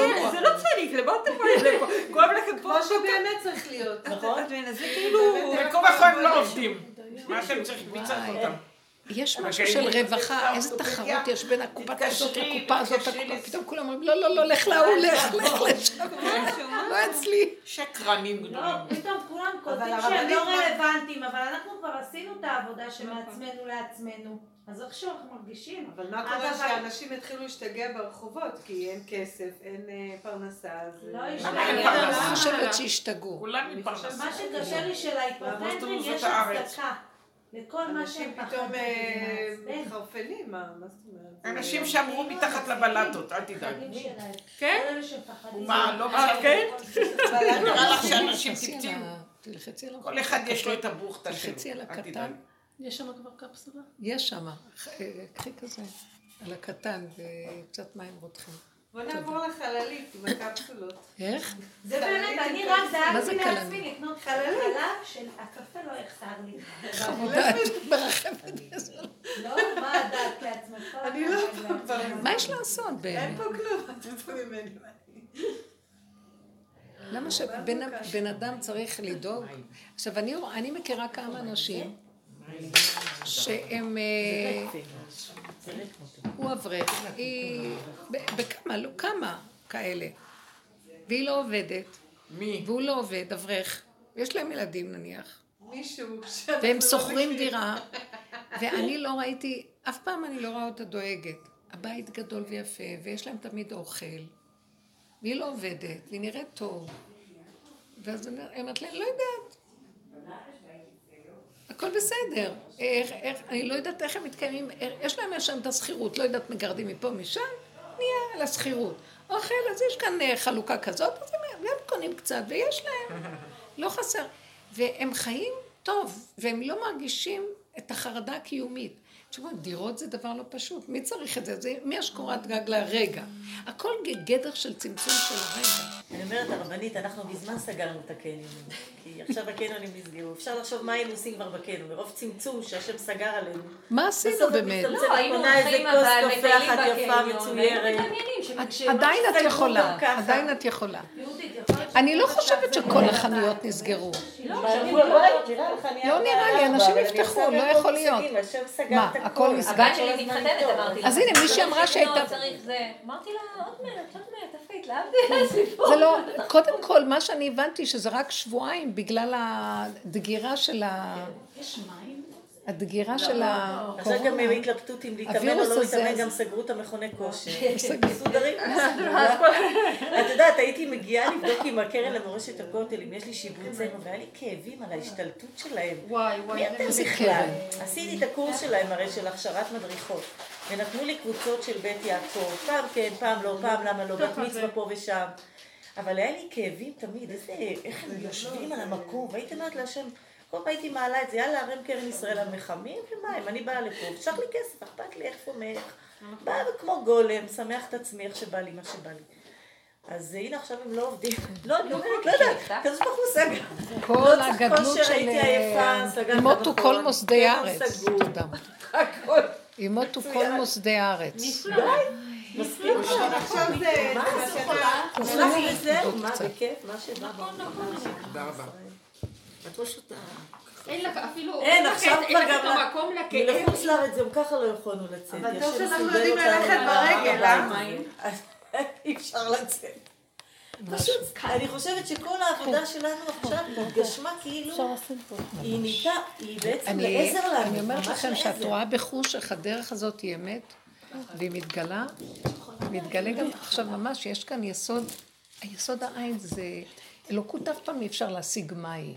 כן, לא לא נורא. זה לא צריך, למה אתם באים לפה? כואב לכם פה, כמו שבאמת צריך להיות. נכון? זה כאילו... וכה וכה הם לא עובדים. מה אתם צריכים? מי צריך. אותם? יש משהו כן, של רווחה, איזה תחרות יש בין הקופה הזאת לקופה הזאת, פתאום כולם אומרים, לא, לא, לא, לך להוא, לך, לך לשם, לא אצלי. שקרנים לא, גדולים. פתאום כולם כותבים אבל שהם לא רלוונטיים, אבל אנחנו כבר עשינו את העבודה שמעצמנו לעצמנו. אז איך אנחנו מרגישים? אבל מה קורה שאנשים יתחילו להשתגע ברחובות? כי אין כסף, אין אה, פרנסה, אז... לא אה, פרנסה. אני חושבת שהשתגעו. כולם מתפרנסים. מה שקשה לי שלהיפרמנטרים לעבוד יש. הצדקה. לכל מה שהם אנשים. פתאום אה, אין. מתחרפנים, מה מה זאת אומרת? אנשים שאמרו מתחת לבלטות, אל תדאג. כן? מה, לא. כן? נראה לך שאנשים על כל אחד יש לו את הבוכטה שלו. אל. תדאג. יש שם כבר קפסולה? יש שם, קחי כזה. על הקטן וקצת מים רותחים. בוא נעבור לחללית עם הקפסולות. איך? זה באמת, אני רק דאגתי? לעצמי לקנות חלב שהקפה לא יחסר לי. חמודה, את מרחמת. לא, מה דאגת לעצמך? אני לא פה כבר. מה יש לעשות אין באמת? פה כלום, את רוצה ממני. למה שבן בן אדם צריך לדאוג? עכשיו, אני, אני מכירה כמה אנשים שהם... אה, הוא אברך, היא... בכמה, לא כמה כאלה. והיא לא עובדת, מי? והוא לא עובד, אברך. יש להם ילדים נניח. מישהו והם לא שוכרים. דירה, ואני לא ראיתי, אף פעם אני לא רואה אותה דואגת. הבית גדול ויפה, ויש להם תמיד אוכל, והיא לא עובדת, והיא נראית טוב. ואז אני אומרת להם, לא יודעת. הכל בסדר. איך, איך, אני לא יודעת איך הם מתקיימים, יש להם שם את השכירות, לא יודעת מגרדים מפה משם, נהיה על השכירות. אוכל, אז יש כאן אה, חלוקה כזאת, אז הם, הם קונים קצת, ויש להם. לא חסר. והם חיים טוב, והם לא מרגישים את החרדה הקיומית. תשמעו, דירות זה דבר לא פשוט. מי צריך את זה? זה מי יש קורת גג לרגע? הכל גדר של צמצום של הרגע. אני אומרת, הרבנית, אנחנו מזמן סגרנו את הקניונים. כי עכשיו הקניונים נסגרו. אפשר לחשוב מה היינו עושים כבר בקניון, מרוב צמצום שהשם סגר עלינו. מה עשינו באמת? לא, היינו הולכים אבל מטיילים בקניון, והיינו. מתעניינים עדיין את יכולה. עדיין את יכולה. אני לא חושבת שכל לא החנויות. נסגרו. לא נראה לי, אנשים יפתחו, לא יכול להיות. מושגים, השם סגר מה, הכל נסגר? הבת שלי מתחתנת. אמרתי לה. אז הנה, מישהי אמרה צריך לקנות, שהייתה- זה. אמרתי לה, עוד מעט, עוד מעט, תפית, להבדיל, סיפור. זה לא, קודם כל, מה שאני הבנתי שזה רק שבועיים בגלל הדגירה של ה... יש מים? הדגירה של עכשיו גם הקורונה. הם התלבטות אם להתאמן או לא להתאמן, גם סגרו את המכוני כושר. מסודרים. את יודעת, הייתי מגיעה לבדוק עם הקרן למורשת הכותל, אם יש לי שיבוצנו, והיה לי כאבים על ההשתלטות שלהם. וואי, וואי, איזה? קרן? עשיתי את הקורס שלהם הרי של הכשרת מדריכות. ונתנו לי קבוצות של בית יעקב, פעם כן, פעם לא, פעם למה לא, בת מצווה פה ושם. אבל היה לי כאבים תמיד, איזה, איך הם יושבים על המקום, והייתי אומרת להשם, כל פעם הייתי מעלה את זה, יאללה, הרם קרן ישראל המחמים ומים, אני באה לפה, שלח לי כסף, אכפת לי איפה מאיך. באה כמו גולם, שמח את עצמי איך שבא לי, מה שבא לי. אז הנה עכשיו הם לא עובדים. לא, אני אומרת, לא יודעת, כזה ברוך הוא סגר. כל לא צריך הגדלות כושר, של... הייתי עייפה, סגרת ימותו נכון. כל מוסדי הארץ. תודה. הכל. ימותו כל מוסדי הארץ. מספיק. עכשיו זה... מה מה זה מה, בכיף, מה שבא. תודה רבה. את לא שותה. אין לך אפילו... אין, לך- עכשיו כבר גם... את המקום לכאב. לחוץ לארץ גם ככה לא יכולנו לצאת. אבל טוב שאנחנו יודעים ללכת ברגל. אה? אי אפשר לצאת. פשוט, אני חושבת שכל העבודה שלנו עכשיו התגשמה כאילו, היא נהייתה, היא בעצם אני, לעזר לנו. אני אומרת לכם שאת. רואה בחוש איך הדרך הזאת היא אמת, והיא מתגלה, מתגלה גם עכשיו ממש, יש כאן יסוד, היסוד העין זה, אלוקות אף פעם אי אפשר להשיג מה היא.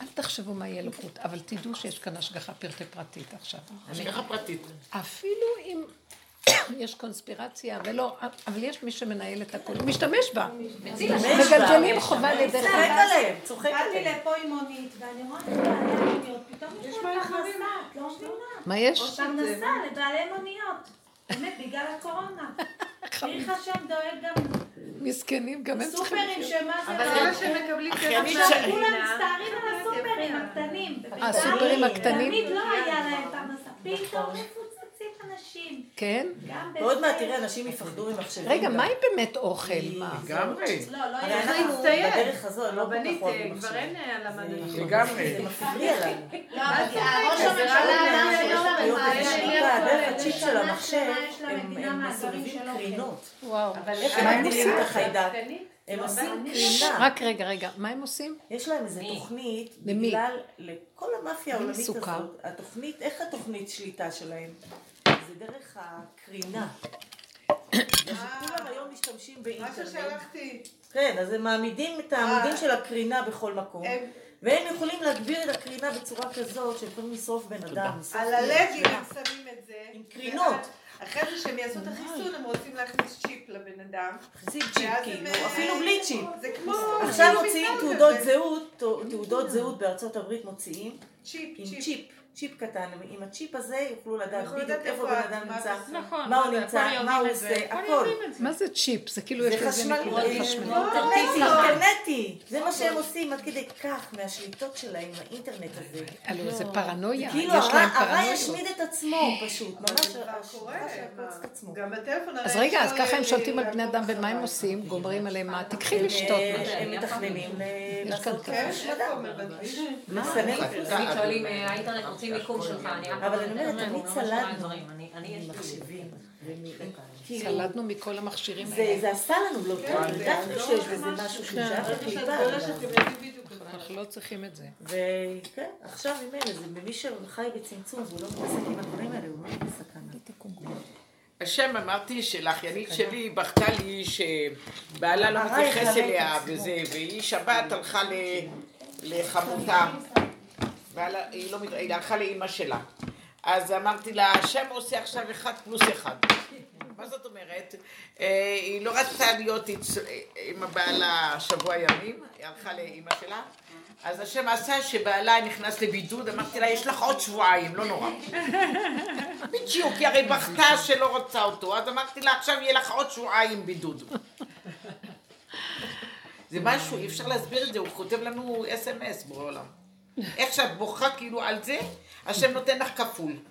אל תחשבו מהי אלוקות, אבל תדעו שיש כאן השגחה פרטי פרטית עכשיו. השגחה פרטית. אפילו אם יש קונספירציה ולא, אבל יש מי שמנהל את הכול, משתמש בה. מגלגלים חובה לידי צוחק חובה. עליהם, צוחק באתי עליהם. לפה עם מונית, ואני רואה את בעלי מוניות, פתאום יש להם פרנסה, את לא מבינה. מה יש? פרנסה לבעלי מוניות. באמת, בגלל הקורונה. צריך השם דואג גם מסכנים, גם הם צריכים סופרים. שמה זה... אבל זה מה שמקבלים אחיינית כסף ש- כולם מהמדינה. מסתערים על הסופרים הקטנים. הסופרים הקטנים? תמיד לא היה להם פרנסה. פתאום מפוצצים אנשים. כן? גם ועוד מעט. תראה, אנשים יפחדו ממחשבים. רגע, גם. מה היא באמת אוכל? מה? לגמרי. לא, לא היה. אנחנו בדרך הזו, לא כל כך רבנית, אוהבים כבר. אין על המדריך. לגמרי. זה מפריע לנו. לא, אבל ראש הממשלה אמר שלא של המחשב, הם מסובבים. קרינות. וואו. אבל איך הם מגדילים את עושים? החיידק? הם עושים קרינה. רק רגע, רגע, מה הם עושים? יש להם איזו תוכנית, למי? בגלל, לכל המאפיה למי העולמית? הזאת, התוכנית, איך התוכנית שליטה שלהם? זה דרך הקרינה. כולם היום משתמשים מה באינטרנט. ששלחתי. כן, אז הם מעמידים את העמודים של הקרינה בכל מקום. הם- והם יכולים להגביר את הקרינה בצורה כזאת שהם יכולים לשרוף בן אדם. על. הם שמים את זה. עם קרינות. אחרי זה שהם יעשו את החיסון הם רוצים להכניס צ'יפ לבן אדם. שים צ'יפ כאילו, הם- אפילו בלי צ'יפ. זה כמו... עכשיו מוציאים תעודות. זהות, תעודות זהות בארצות הברית מוציאים צ'יפ, צ'יפ. צ'יפ קטן, עם הצ'יפ הזה יוכלו לדעת בדיוק איפה בן אדם מה נמצא, זה- נכון. מה הוא נמצא, מה הוא עושה, הכל. מה זה צ'יפ? זה כאילו זה יש לזה אה, חשמלית. אינטרנטי. זה מה שהם עושים עד כדי כך מהשליטות שלהם, האינטרנט הזה. הלו, זה פרנויה, כאילו הרע. ישמיד את עצמו פשוט, ממש מה? גם בטלפון אז רגע, אז ככה הם אה, שולטים על בני אדם, ומה הם. עושים? גומרים עליהם מה? תקחי לשתות. אה, משהו. הם מתכננים לעשות. כן, השמדה. תמיד שואלים, אה, האינטרנט רוצים מיקום שלך, אני רק אבל אני אומרת, תמיד שומע צלדנו אני-. מחשבים. כאילו, צלדנו מכל המכשירים האלה. זה עשה לנו לא טוב, הרגשנו שיש בזה משהו שהוא שייך לקליפה. אנחנו לא צריכים את זה. וכן, עכשיו עם אלה, זה במי שחי בצמצום והוא לא מתעסק עם הדברים האלה, הוא מאוד בסכנה. השם אמרתי שלאחיינית שלי בכתה לי שבעלה לא הרע מתייחס אליה. וזה, והיא שבת הלכה לחמותה, בעלה- היא לא מת- היא הלכה לאימא שלה. אז אמרתי לה, השם עושה עכשיו אחד פלוס אחד. מה זאת אומרת? אה, היא לא רצתה להיות עם הבעלה שבוע ימים, היא הלכה לאימא שלה. אז השם עשה שבעלה נכנס לבידוד, אמרתי לה, יש לך עוד שבועיים, לא נורא. בדיוק, היא הרי בכתה שלא רוצה אותו, אז אמרתי לה, עכשיו יהיה לך עוד שבועיים בידוד. זה משהו, אי אפשר להסביר את זה, הוא כותב לנו אס.אם.אס, בורא עולם. איך שאת בוכה כאילו על זה, השם נותן לך כפול.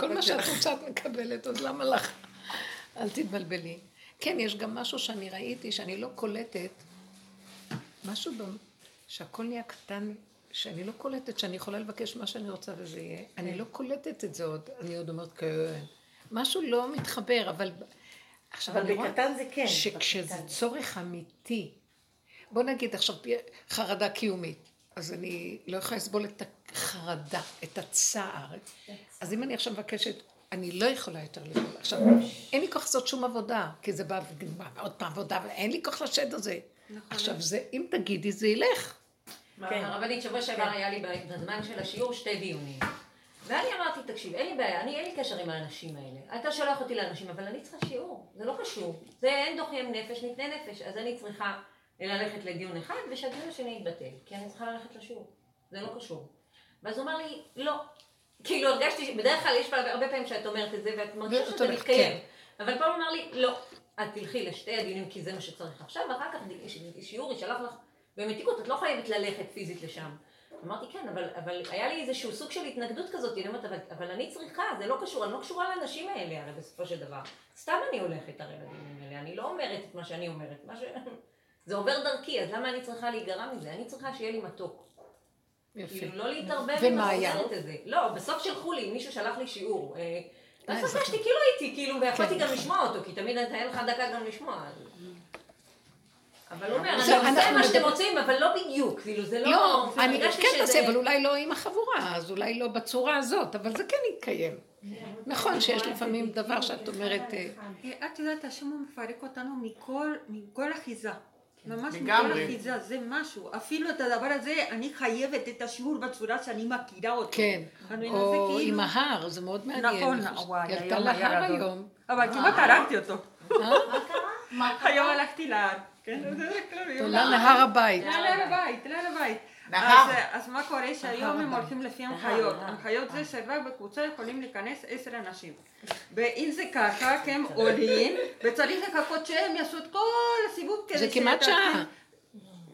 כל מה שאת רוצה את מקבלת, אז למה לך? אל תתבלבלי. כן, יש גם משהו שאני ראיתי, שאני לא קולטת, משהו ב... שהכל נהיה קטן, שאני לא קולטת, שאני יכולה לבקש מה שאני רוצה וזה יהיה. אני לא קולטת את זה עוד, אני עוד אומרת, כן. משהו לא מתחבר, אבל... עכשיו, אבל בקטן זה כן. שכשזה. צורך אמיתי, בוא נגיד עכשיו חרדה קיומית, אז אני לא יכולה לסבול את החרדה, את הצער. אז אם אני עכשיו מבקשת, אני לא יכולה יותר לסבול. עכשיו, אין לי כוח לעשות שום עבודה, כי זה בא עוד פעם עבודה, ואין לי כוח לשד הזה. עכשיו, זה, אם תגידי, זה ילך. כן. הרבנית, שבוע שעבר היה לי בזמן של השיעור שתי דיונים. ואני אמרתי, תקשיב, אין לי בעיה, אני אין לי קשר עם האנשים האלה. אתה שולח אותי לאנשים, אבל אני צריכה שיעור, זה לא קשור. זה אין דוחים נפש מפני נפש, אז אני צריכה ללכת לדיון אחד, ושהדיון השני יתבטל, כי אני צריכה ללכת לשיעור. זה לא קשור. ואז הוא אמר לי, לא. כאילו הרגשתי, בדרך כלל יש פעם- הרבה פעמים שאת אומרת את זה, ואת מרגישה הולכת, מתקיים. אבל פה הוא אמר לי, לא, את תלכי לשתי הדיונים כי זה מה שצריך עכשיו, ואחר כך שיעור ישלח לך במתיקות, את לא חייבת ללכת פיזית לשם. אמרתי כן, אבל, אבל היה לי איזשהו סוג של התנגדות כזאת, אני אומרת, אבל, אבל אני צריכה, זה לא קשור, אני לא קשורה לאנשים האלה הרי בסופו של דבר. סתם אני הולכת הרי לדיונים האלה, אני לא אומרת את מה שאני אומרת, מה ש... זה עובר דרכי, אז למה אני צריכה להיגרע מזה? אני צריכה שיהיה לי מתוק. יפה. כאילו, לא להתערבב עם היה? הסרט הזה. לא, בסוף שלחו לי, מישהו שלח לי שיעור. אה, אה, אז זה הרגשתי כאילו הייתי, כאילו, ויכולתי כן. גם לשמוע אותו, כי תמיד אין לך דקה גם לשמוע. אבל הוא אומר, אני עושה מה שאתם רוצים, אבל לא בדיוק, כאילו, זה לא... לא, אני כן תעשה, אבל אולי לא עם החבורה, אז אולי לא בצורה הזאת, אבל זה כן יתקיים. נכון שיש לפעמים דבר שאת אומרת, אה, את יודעת, השם הוא מפרק אותנו מכל אחיזה. ממש מכל לגמרי. אחיזה, זה משהו. אפילו את הדבר הזה, אני חייבת את השיעור בצורה שאני מכירה אותו. כן, או עם כאילו- ההר, זה מאוד מעניין. נכון, חושבת. וואי, היום היה להר גדול. היום. אבל כמעט הרגתי אותו. אה? היום הלכתי להר. כן, זה כלל, את עולה להר הבית. להר הבית, להר הבית. נהר. אז, אז מה קורה שהיום הם הולכים לפי הנחיות. הנחיות זה שרק בקבוצה יכולים להיכנס עשר אנשים. ואם זה ככה, כי הם עולים, וצריך לחכות שהם יעשו את כל הסיבוב כדי זה כמעט שעה.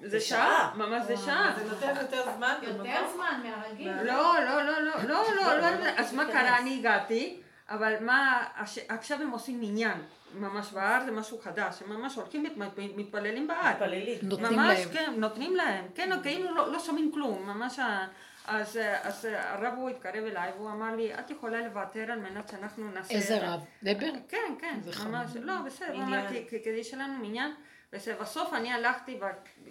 זה שעה, ממש זה שעה. זה נותן יותר זמן יותר. זמן מהרגיל. לא, לא, לא, לא, לא, לא, לא, אז מה קרה? אני הגעתי, אבל מה, עכשיו הם עושים מניין. ממש בהר זה משהו חדש, הם ממש הולכים, מת- מתפללים בהר. מתפללים. נותנים ממש, להם. כן, נותנים להם, כן, כאילו לא, לא שומעים כלום, ממש, ה- אז, אז הרב הוא התקרב אליי והוא אמר לי, את יכולה לוותר על מנת שאנחנו נעשה... איזה רב? דבר? כן, כן, זה ממש. לא, בסדר, הוא אמר, מניין. "כ- כ- כדי שיהיה לנו מניין, בסוף אני הלכתי,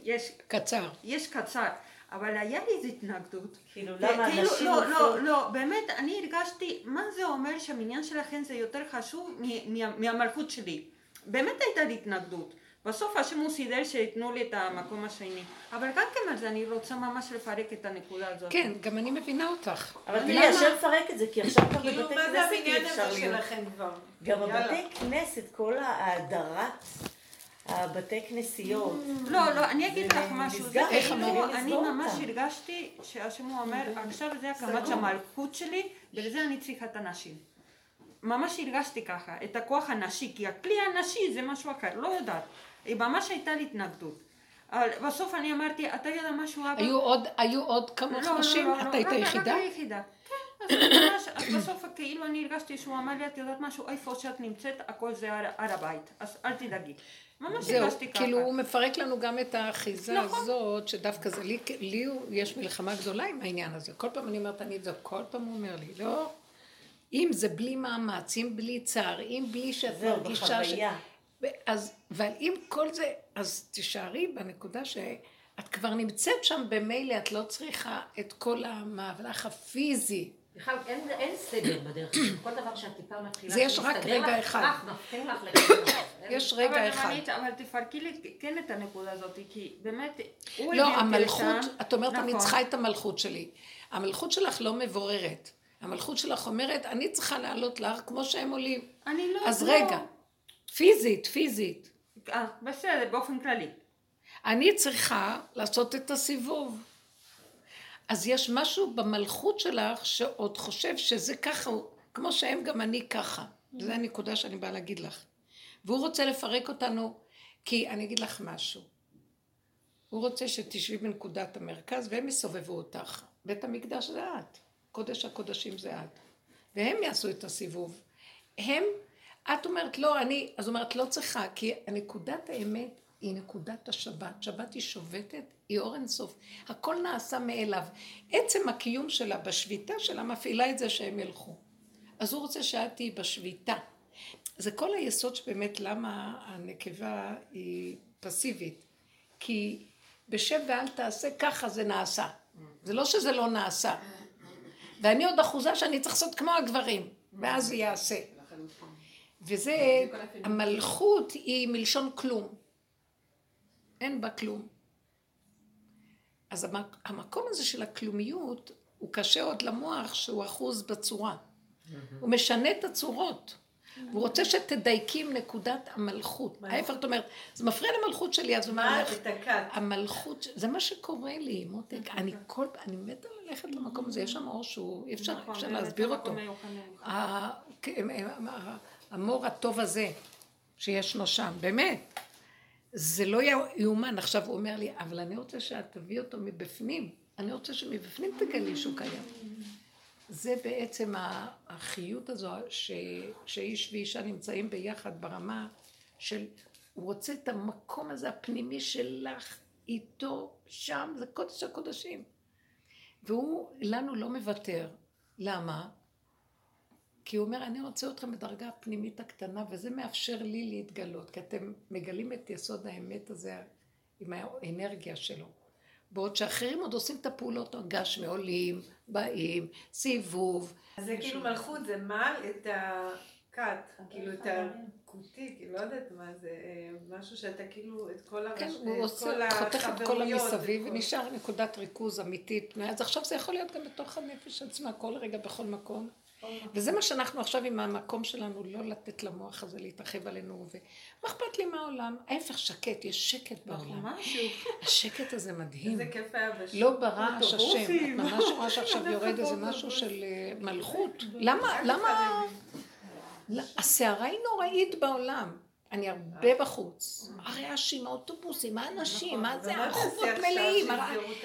ויש קצר. יש קצר, אבל היה לי איזו התנגדות. כאילו, למה כאילו, הנשים לא? לא, לא, באמת, אני הרגשתי, מה זה אומר שהמניין שלכם זה יותר חשוב מ- מה- מהמלכות שלי. באמת הייתה לי התנגדות. בסוף השם הוא סידר שייתנו לי את המקום השני. אבל גם כן על זה אני רוצה ממש לפרק את הנקודה הזאת. כן, גם אני מבינה אותך. אבל? תראי, השם מפרק את זה, כי עכשיו גם כאילו, בבתי מה זה כנסת אי אפשר הזה להיות. שלכם כבר? גם. בבתי כנסת, כל ההדרת הבתי כנסיות. לא, לא, אני אגיד לך משהו, זה כאילו, אני לסגור ממש. הרגשתי שהשם הוא אומר, עכשיו זה הקמת המלכות שלי, ולזה אני צריכה את הנשים. ממש הרגשתי ככה, את הכוח הנשי, כי הכלי הנשי זה משהו אחר, לא יודעת. היא ממש הייתה לי התנגדות. אבל בסוף אני אמרתי, אתה יודע משהו אבא? היו עוד, היו עוד כמה לא, לא, נשים? לא, לא, את היית רק- היחידה? רק היחידה. כן, אז ממש, אז בסוף כאילו אני הרגשתי שהוא אמר לי, את יודעת משהו, איפה שאת נמצאת, הכל זה הר הר הבית, אז אל תדאגי. ממש זהו, הרגשתי ככה. כאילו הוא מפרק לנו גם את האחיזה נכון. הזאת, שדווקא זה, לי, לי יש מלחמה גדולה עם העניין הזה. כל פעם אני אומרת, אני את זה, כל פעם הוא אומר לי, לא, אם זה בלי מאמץ, אם בלי צער, אם בלי שאת זהו, מרגישה ש... בחוויה. ו- אז, אבל אם כל זה, אז תישארי בנקודה שאת כבר נמצאת שם במילא, את לא צריכה את כל המהלך הפיזי. בכלל אין, אין סדר בדרך כל דבר שאת טיפה מתחילה, זה יש רק רגע לך, אחד. אך, לך יש רגע אחד. אבל תפרקי לי כן את הנקודה הזאת, כי באמת, הוא לא, המלכות. את אומרת, אני נכון. צריכה את המלכות שלי. המלכות שלך לא מבוררת. המלכות שלך אומרת, אני צריכה לעלות להר כמו שהם עולים. אני לא... אז לא. רגע, פיזית, פיזית. אה, בסדר, באופן כללי. אני צריכה לעשות את הסיבוב. אז יש משהו במלכות שלך שעוד חושב שזה ככה, כמו שהם גם אני ככה. זו הנקודה שאני באה להגיד לך. והוא רוצה לפרק אותנו, כי אני אגיד לך משהו. הוא רוצה שתשבי בנקודת המרכז והם יסובבו אותך. בית המקדש זה את. קודש הקודשים זה את. והם יעשו את הסיבוב. הם, את אומרת לא, אני, אז אומרת לא צריכה, כי נקודת האמת היא נקודת השבת. שבת היא שובתת, היא אור אינסוף. הכל נעשה מאליו. עצם הקיום שלה בשביתה שלה מפעילה את זה שהם ילכו. אז הוא רוצה שאת תהיי בשביתה. זה כל היסוד שבאמת למה הנקבה היא פסיבית. כי בשב ואל תעשה, ככה זה נעשה. זה לא שזה לא נעשה. ואני עוד אחוזה שאני צריך לעשות כמו הגברים, ואז זה יעשה. וזה, המלכות היא מלשון כלום. אין בה כלום. אז המק- המקום הזה של הכלומיות, הוא קשה עוד למוח שהוא אחוז בצורה. הוא משנה את הצורות. הוא רוצה שתדייקי עם נקודת המלכות. ההפך, זאת אומרת, זה מפריע למלכות שלי, אז הוא אומר לך, את? המלכות, זה מה שקורה לי, מותק. אני כל פעם, אני מתה ללכת למקום הזה, יש שם אור שהוא, אי אפשר נכון, להסביר אותו. כן, ה- המור הטוב הזה שישנו שם, באמת. זה לא יאומן. עכשיו הוא אומר לי, אבל אני רוצה שאת תביאי אותו מבפנים. אני רוצה שמבפנים תגלי שהוא קיים. זה בעצם החיות הזו, ש, שאיש ואישה נמצאים ביחד ברמה של, הוא רוצה את המקום הזה הפנימי שלך איתו שם, זה קודש הקודשים. והוא לנו לא מוותר. למה? כי הוא אומר, אני רוצה אתכם בדרגה הפנימית הקטנה, וזה מאפשר לי להתגלות, כי אתם מגלים את יסוד האמת הזה עם האנרגיה שלו. בעוד שאחרים עוד עושים את הפעולות הגשמי, עולים, באים, סיבוב. אז זה כאילו מלכות, זה מל את הכת, כאילו את הכותי, כאילו לא יודעת מה זה, משהו שאתה כאילו, את כל כן, הרש... הוא את עושה, חותך את כל המסביב, ונשאר נקודת ריכוז אמיתית. אז עכשיו זה יכול להיות גם בתוך הנפש עצמה, כל רגע, בכל מקום. וזה מה שאנחנו עכשיו עם המקום שלנו, לא לתת למוח הזה להתרחב עלינו, ומה אכפת לי מהעולם? ההפך, שקט, יש שקט בעולם. השקט הזה מדהים. איזה כיף היה בשוק. לא ברעש השם. את. ממש רואה שעכשיו יורד איזה משהו של אה, מלכות. למה, למה... לא, הסערה היא נוראית בעולם. אני הרבה בחוץ. הרעשים, האוטובוסים, האנשים, מה זה, אבל מה תעשי הרחובות עכשיו מלאים?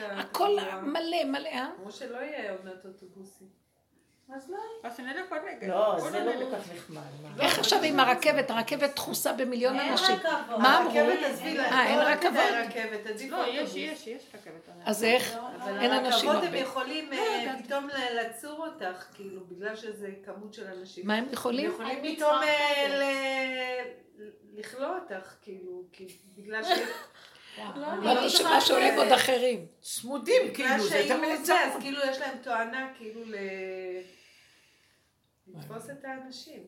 הכל מלא, מלא, אה? אמרו שלא יהיה עונת אוטובוסים. אז לא. אז נלך עוד רגע. לא, זה. לא כל כך נחמד. איך עכשיו עם הרכבת? הרכבת דחוסה במיליון אין אנשים. רכבות. מה אמרו? אה, אין לא, רכבות? לא, יש. יש, יש רכבת. אז איך? אבל אין אנשים הרכבות הם הרבה. יכולים לא אה. פתאום ל- לעצור אותך, כאילו, בגלל שזה כמות של אנשים. מה הם יכולים? הם יכולים פתאום אה, לכלוא אותך, כאילו, כי- בגלל ש... לא נשמע שעולים עוד אחרים. צמודים, כאילו, זה תמיד זה, צמוד. אז כאילו יש להם תואנה, כאילו, ל... לתפוס את האנשים.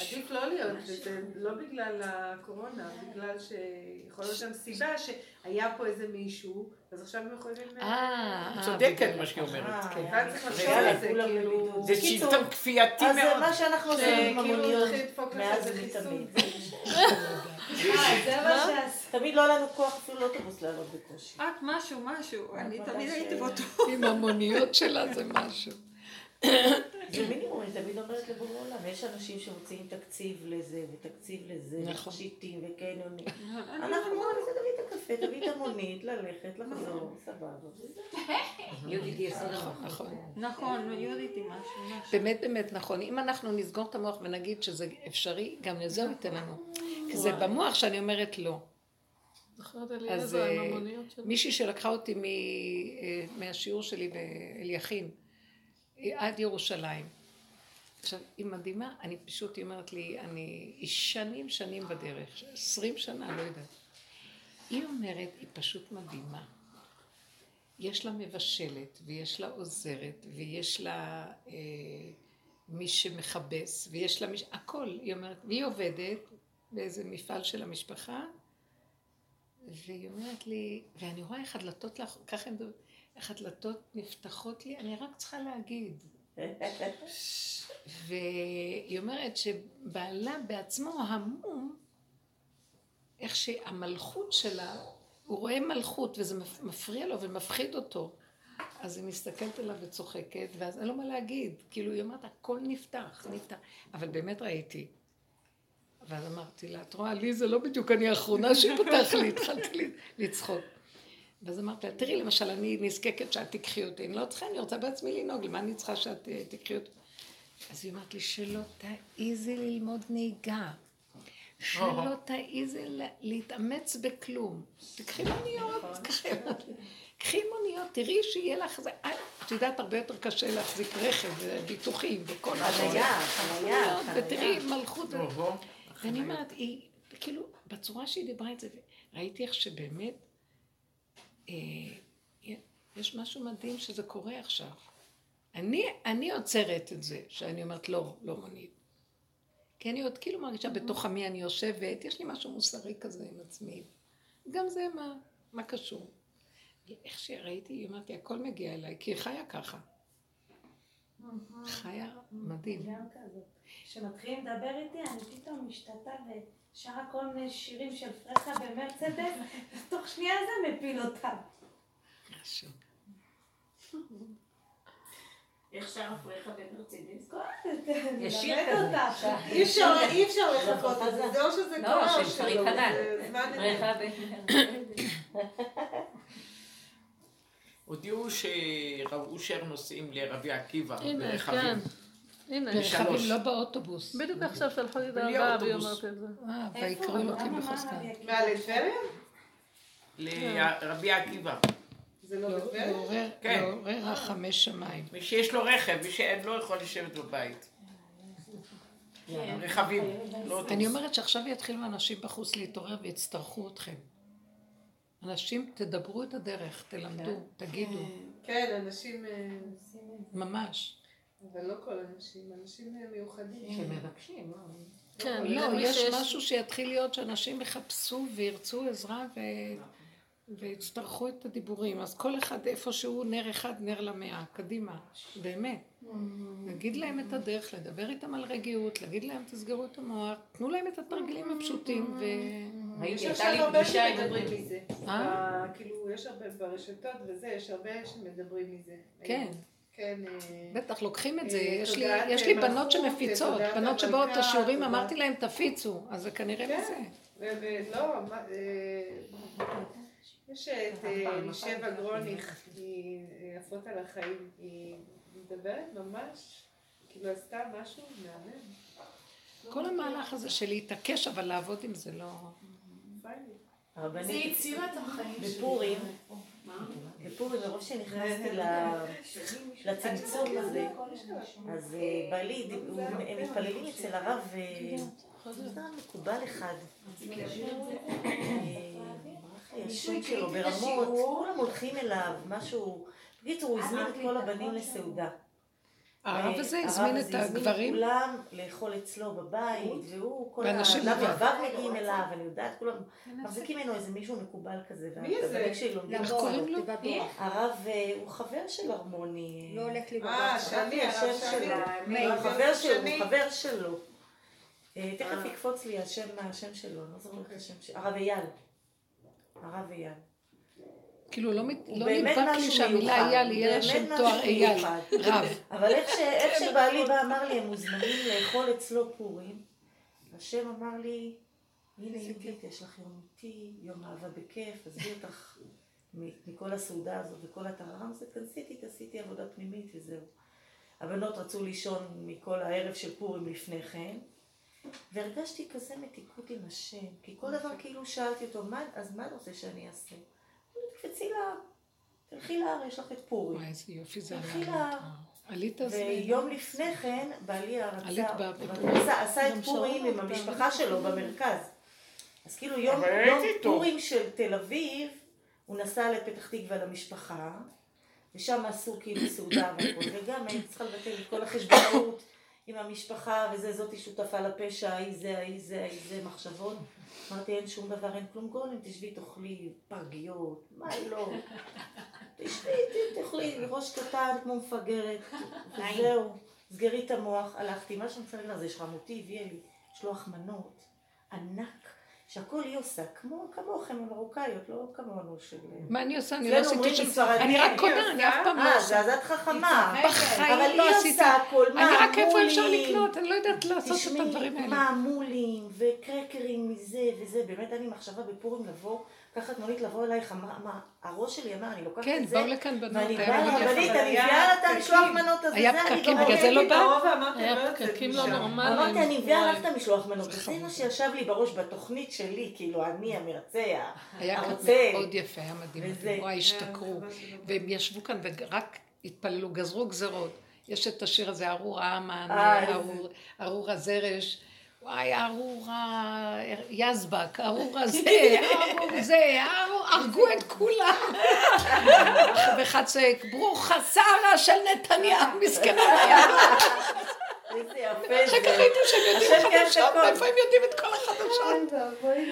עדיף לא להיות בזה, לא בגלל הקורונה, בגלל שיכול להיות גם סיבה שהיה פה איזה מישהו, אז עכשיו הם יכולים... אה, אה, צודקת בגלל- מה שהיא אומרת. אה, כן. ואז צריך לחשוב על זה, כולם כאילו... זה שלטון כפייתי אז זה מאוד. מה שאנחנו עושים עם כאילו המוניות התחיל לדפוק לך מאז איזה חיסון. ומתמיד. אה, שעשה. תמיד לא היה לנו כוח אפילו לאוטובוס לעלות בקושי. את משהו, משהו, אני ודאי תמיד הייתי באותו. עם המוניות שלה זה משהו. זה מינימום, אני תמיד אומרת לבורא עולם, יש אנשים שמוציאים תקציב לזה, ותקציב לזה, נכון. ותכשיטים, וקניונים. אנחנו אומרים, זה תביא את הקפה, תביא את המונית, ללכת, לחזור, סבבה. וזה. יהודית היא יסוד נכון. נכון. נכון, יהודית משהו, משהו. באמת באמת נכון. אם אנחנו נסגור את המוח ונגיד שזה אפשרי, גם לזה הוא ייתן לנו. כי זה במוח שאני אומרת לא. זוכרת אז אליעזר עם אה, המוניות שלו? מישהי שלקחה אותי מ- אה, מהשיעור שלי באליכין אה, עד ירושלים. עכשיו, היא מדהימה, אני פשוט, היא אומרת לי, אני שנים שנים בדרך, עשרים שנה, לא יודעת. היא אומרת, היא פשוט מדהימה. יש לה מבשלת, ויש לה עוזרת, ויש לה אה, מי שמכבס, ויש לה מי... הכל, היא אומרת, והיא עובדת באיזה מפעל של המשפחה, והיא אומרת לי, ואני רואה איך הדלתות ככה הם מדברים, איך הדלתות נפתחות לי, אני רק צריכה להגיד. והיא אומרת שבעלה בעצמו המום, איך שהמלכות שלה, הוא רואה מלכות וזה מפ- מפריע לו ומפחיד אותו. אז היא מסתכלת עליו וצוחקת, ואז אין לו מה להגיד. כאילו, היא אומרת, הכל נפתח, נפתח. אבל באמת ראיתי. ואז אמרתי לה, את רואה, לי זה לא בדיוק אני האחרונה שפתח לי, התחלתי לי- לצחוק. ואז אמרתי לה, תראי, למשל, אני נזקקת שאת תיקחי אותי, אני לא צריכה, אני רוצה בעצמי לנהוג, למה אני צריכה שאת אה, תיקחי אותי? אז היא אמרת לי, שלא תעיזי ללמוד נהיגה. שלא תעיזי לה- להתאמץ בכלום. תקחי מוניות, קחי מוניות. קחי מוניות, תראי שיהיה לך זה. אה, את יודעת, הרבה יותר קשה להחזיק רכב, וביטוחים, וכל שזה. חנייה, חנייה. ותראי, מלכות. אוהו. ואני אומרת, היא, כאילו, בצורה שהיא דיברה את זה, ראיתי איך שבאמת, אה, יש משהו מדהים שזה קורה עכשיו. אני, אני עוצרת את זה, שאני אומרת, לא, לא מונית. כי אני עוד כאילו מרגישה בתוך עמי אני יושבת, יש לי משהו מוסרי כזה עם עצמי. גם זה מה, מה קשור. איך שראיתי, אמרתי, הכל מגיע אליי, כי היא חיה ככה. חיה מדהים. גם כזאת. כשמתחילים לדבר איתי, אני פתאום משתתה ושרה כל מיני שירים של פרחה במרצדס, ותוך שנייה זה מפיל אותם. משהו. איך שר הפרחה במרצדס? יש שיר ללמד כזה. אותה. אי אפשר, אי אפשר לחכות לזה, זה או שזה לא, קורה או של שלא, זמן אמת. פרחה ב... הודיעו שרב אושר נוסעים לרבי עקיבא הנה, ברכבים. כן. הנה, בשלוש. רכבים לא באוטובוס. בדיוק עכשיו שלחו לי ההודעה והיא אוטובוס. אומרת את זה. אה? ויקראו מה בחוזקה. מה, לטבריה? לרבי עקיבא. זה לא בטבריה? כן. לעורר רחמי שמיים. מי שיש לו רכב, מי שאין לו יכול לשבת בבית. רכבים, לא אוטובוס. אני אומרת שעכשיו יתחילו אנשים בחוץ להתעורר ויצטרכו אתכם. אנשים, תדברו את הדרך, תלמדו, תגידו, כן, אנשים, אה, ממש. אבל לא כל האנשים, אנשים אה, מיוחדים. שמבקשים, לא? כן, לא, למי יש משהו שיתחיל להיות שאנשים יחפשו וירצו עזרה ו... ויצטרכו את הדיבורים. אז כל אחד איפשהו נר אחד, נר למאה, קדימה, באמת. נגיד להם את הדרך, לדבר איתם על רגיעות, להגיד להם תסגרו את המוח, תנו להם את התרגילים הפשוטים ו... יש ראיתי, הייתה עכשיו הרבה. שמדברים מזה. אה? ב- כאילו, יש הרבה ברשתות וזה, יש הרבה שמדברים מזה. כן. כן. אה, בטח, לוקחים את זה. אה, יש לי, יש לי בנות שמפיצות, בנות שבאות לשיעורים, תודעת- אמרתי להם תפיצו, אז זה כנראה כן. מזה. אה, יש את אה, אלישבע גרוניך, היא אה, יפות על החיים, היא מדברת ממש, כאילו עשתה משהו מהמם. כל המהלך הזה של להתעקש, אבל לעבוד עם זה לא... זה הצילה את החיים שלי. בפורים, בפורים, מרוב שנכנסתי לצמצום הזה, אז אה, בעלי, הם מתפללים אצל הרב, אה, זה מקובל אחד. אה, השם שלו ברמות, כולם הולכים אליו, משהו, בקיצור, הוא הזמין את כל הבנים לסעודה. הרב הזה הרב הזמין הזה את הזמין הגברים, כולם לאכול אצלו בבית, והוא, כל. לבד מגיעים אליו, אני יודעת, כולם מחזיקים ממנו איזה מישהו מקובל כזה, מי זה? איך. קוראים לו? הרב אה, הוא חבר של הרמוני. לא הולך לי אה, בבית. שני, הרב השם שני. שלו. הוא חבר שלו, שני? הוא חבר שלו. אה, תכף יקפוץ לי השם, השם שלו, אני לא זוכרת את השם שלו, הרב אייל. הרב אייל. כאילו לא לא נדבק לי שהמילה אייל יהיה משהו תואר אייל. רב. אבל איך ש- איך שבעלי בא אמר לי, הם מוזמנים לאכול אצלו פורים, השם אמר לי, הנה יהודית, יש לך יום איתי, יום אהבה בכיף, עזבי אותך מ- מכל הסעודה הזאת וכל הטררם הזה, תכנסי תעשיתי עבודה פנימית וזהו. הבנות רצו לישון מכל הערב של פורים לפני כן, והרגשתי כזה מתיקות עם השם, כי כל דבר כאילו שאלתי אותו, "מה- אז מה אתה רוצה שאני אעשה? תקפצי לה, תלכי להר, יש לך את פורים. וואי, איזה יופי זה תלכי. להר. עלית אז... ויום לפני כן, בעלי הרצה. עשה, את פורים עם. המשפחה שלו במרכז. אז כאילו יום. פורים של תל אביב, הוא נסע לפתח תקווה למשפחה, ושם עשו כאילו סעודה והכל, וגם הייתי צריכה לבטל את כל החשבונאות עם המשפחה, וזה, זאתי שותפה לפשע, ההיא זה, ההיא זה, ההיא זה, מחשבות. אמרתי, אין שום דבר, אין כלום. גולם, תשבי, תאכלי פרגיות, מה לא? תשבי, תאכלי ראש קטן כמו מפגרת, וזהו. סגרי את המוח, הלכתי, מה שאני רוצה להגיד לך זה שרמותי הביאה לי. משלוח מנות ענק, שהכל היא עושה, כמו כמוכם, המרוקאיות, לא כמונו של... מה אני עושה? אני לא עשיתי שום... אני רק קונה, אני אף פעם לא אה, עושה. אז את חכמה. בחיים אבל לא היא עשיתי. עושה הכל, אני רק איפה אפשר מעמולים. לקנות, אני לא יודעת לעשות את תשמעי, הדברים האלה. מעמולים וקרקרים מזה וזה, באמת היה לי מחשבה בפורים לבוא, לקחת מונית לבוא אלייך, מה, מה, הראש שלי אמר, אני לוקחת כן, את זה, באו לכאן בנות, ואני היה באה. לרבנית, אני היה מביאה לה את המשלוח. מנות הזה, היה פקקים, לא בגלל זה לא. בא? היה לא יוצאת פקקים לא. נורמליים. אמרתי, אני מביאה. לך את המשלוח מנות, זה מה שישב לי בראש בתוכנית שלי, כאילו, אני המרצה, היה כאן הרוצה. מאוד יפה, היה מדהים. מדהים. וואי, השתכרו. והם ישבו כאן ורק התפללו, גזרו גזרות. יש את השיר הזה, ארור האמן, אה, ארור הזרש. וואי, ארור היזבק, ארור הזה, ארור זה, ארור, הרגו את כולם. ואחד צועק, ברוכה שרה של נתניהו, מסכנה. איזה יפה אחר כך. ראינו שהם יודעים כן חדשות. מאיפה הם יודעים את כל החדשות?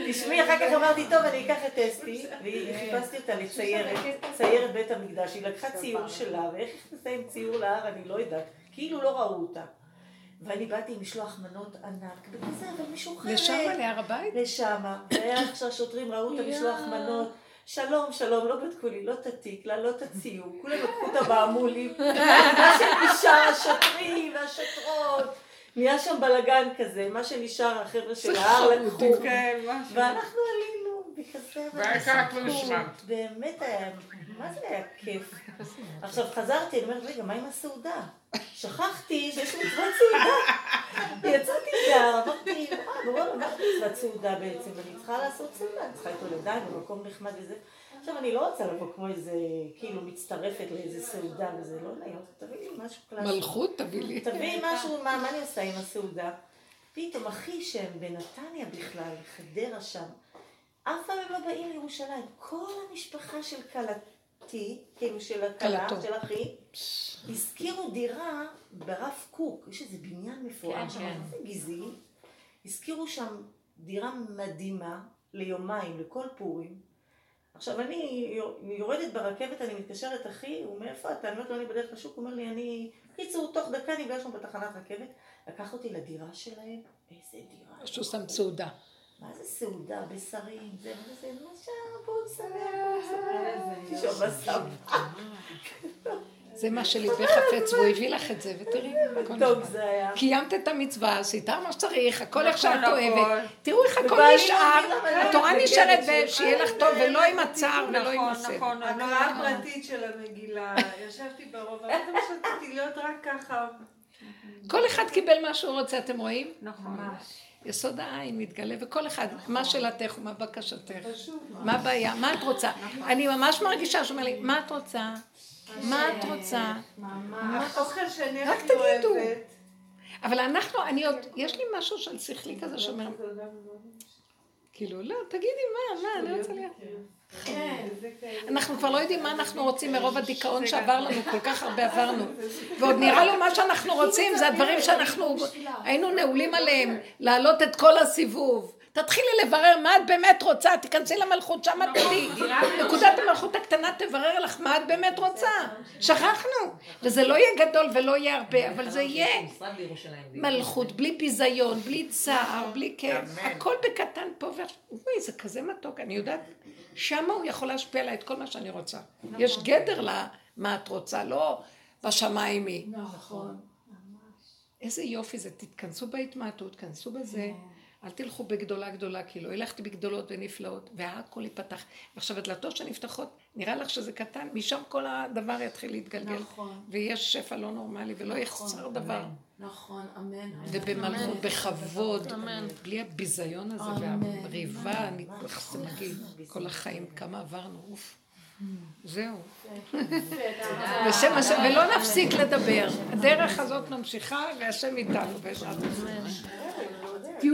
תשמעי, אחר כך אמרתי, טוב, אני אקח את אסתי, וחיפשתי אותה לציירת, ציירת בית המקדש, היא לקחה ציור שלה, ואיך נכנסה עם ציור להר, אני לא יודעת, כאילו לא ראו אותה. ואני באתי עם משלוח מנות ענק, וכזה, אבל משוחררת. לשם, להר הבית? לשמה, והיה איך שהשוטרים ראו את המשלוח מנות. שלום, שלום, לא בדקו לי, לא את התיק, לא את הציור, כולם לקחו את המעמולים, מה שנשאר, השוטרים והשוטרות, נהיה שם בלאגן כזה, מה שנשאר, החבר'ה של ההר לקחו, כן. ואנחנו עלינו, וכזה, והעיקר. לשמם. באמת היה, מה זה היה כיף. עכשיו חזרתי, אני אומרת, רגע, מה עם הסעודה? שכחתי שיש מצוות מה זה מצוות סעודה בעצם? אני צריכה לעשות סעודה, אני צריכה איתו לדעת במקום נחמד וזה. עכשיו, אני לא רוצה לבוא כמו איזה, כאילו, מצטרפת לאיזה סעודה וזה, לא נעים, תביא לי משהו קלאסי. מלכות תביא לי. תביאי משהו, מה, מה אני עושה עם הסעודה? פתאום אחי שהם בנתניה בכלל, חדרה שם, אף פעם הם לא באים לירושלים. כל המשפחה של כלתי, כאילו של הכלה. של אחי, השכירו דירה ברב קוק, יש איזה בניין מפואר כן, שם, כן. איזה גזעי, השכירו שם דירה מדהימה ליומיים, לכל פורים. עכשיו אני יורדת ברכבת, אני מתקשרת, אחי, הוא אומר, איפה אתה? אני אומרת לו, אני בדרך לשוק, הוא אומר לי, אני... קיצור, תוך דקה נפגשנו בתחנת רכבת, לקח אותי לדירה שלהם, איזה דירה. שהוא שם סעודה. מה זה סעודה, בשרים, זה וזה, מה שם, בואו נסדר, בואו נסדר. תשאול בסם. זה מה שליבך חפץ, והוא הביא לך את זה, ותראי, הכל טוב. זה היה. קיימת את המצווה, עשית מה שצריך, הכל איך נכון, שאת. אוהבת. תראו איך הכל נשאר, התורה אני נשארת ושיהיה לך טוב, ולא עם הצער ולא עם נכון, הסבל. נכון, הקראה נכון. פרטית של המגילה, ישבתי ברוב, מה שרציתי להיות רק ככה. כל אחד קיבל מה שהוא רוצה, אתם רואים? נכון. יסוד העין מתגלה, וכל אחד, מה שאלתך ומה בקשתך. מה הבעיה, מה את רוצה. אני ממש מרגישה שהוא אומר לי, מה את רוצה? מה את רוצה? האוכל שאני הכי. אוהבת. אבל אנחנו, אני עוד, יש לי משהו של שכלי כזה שאומר, כאילו, לא, תגידי מה, מה, אני רוצה להיות. כן. אנחנו כבר לא יודעים מה אנחנו רוצים מרוב הדיכאון שעבר לנו, כל כך הרבה עברנו. ועוד נראה לו מה שאנחנו רוצים, זה הדברים שאנחנו היינו נעולים עליהם, להעלות את כל הסיבוב. תתחילי לברר מה את באמת רוצה, תיכנסי למלכות, שם את תדעי. נקודת המלכות הקטנה תברר לך מה את באמת רוצה. שכחנו. וזה לא יהיה גדול ולא יהיה הרבה, אבל זה יהיה. מלכות, בלי ביזיון, בלי צער, בלי כאב, אמן. הכל בקטן פה ו... וואי, זה כזה מתוק, אני יודעת, שמה הוא יכול להשפיע עליי את כל מה שאני רוצה. יש גדר למה את רוצה, לא בשמיים היא. נכון. איזה יופי זה, תתכנסו בהתמעטות, תכנסו בזה. אל תלכו בגדולה גדולה, כאילו, הלכתי בגדולות ונפלאות, והכל ייפתח. ועכשיו הדלתות שנפתחות, נראה לך שזה קטן, משם כל הדבר יתחיל להתגלגל. נכון. ויש שפע לא נורמלי, ולא יחסר דבר. נכון, אמן. ובמלכות, בכבוד, אמן. בלי הביזיון הזה אמן. והריבה, אני איך זה מגעיל, כל החיים, כמה עברנו, אוף. זהו. בשם השם, ולא נפסיק לדבר. הדרך הזאת ממשיכה, והשם איתנו בעזרת השם.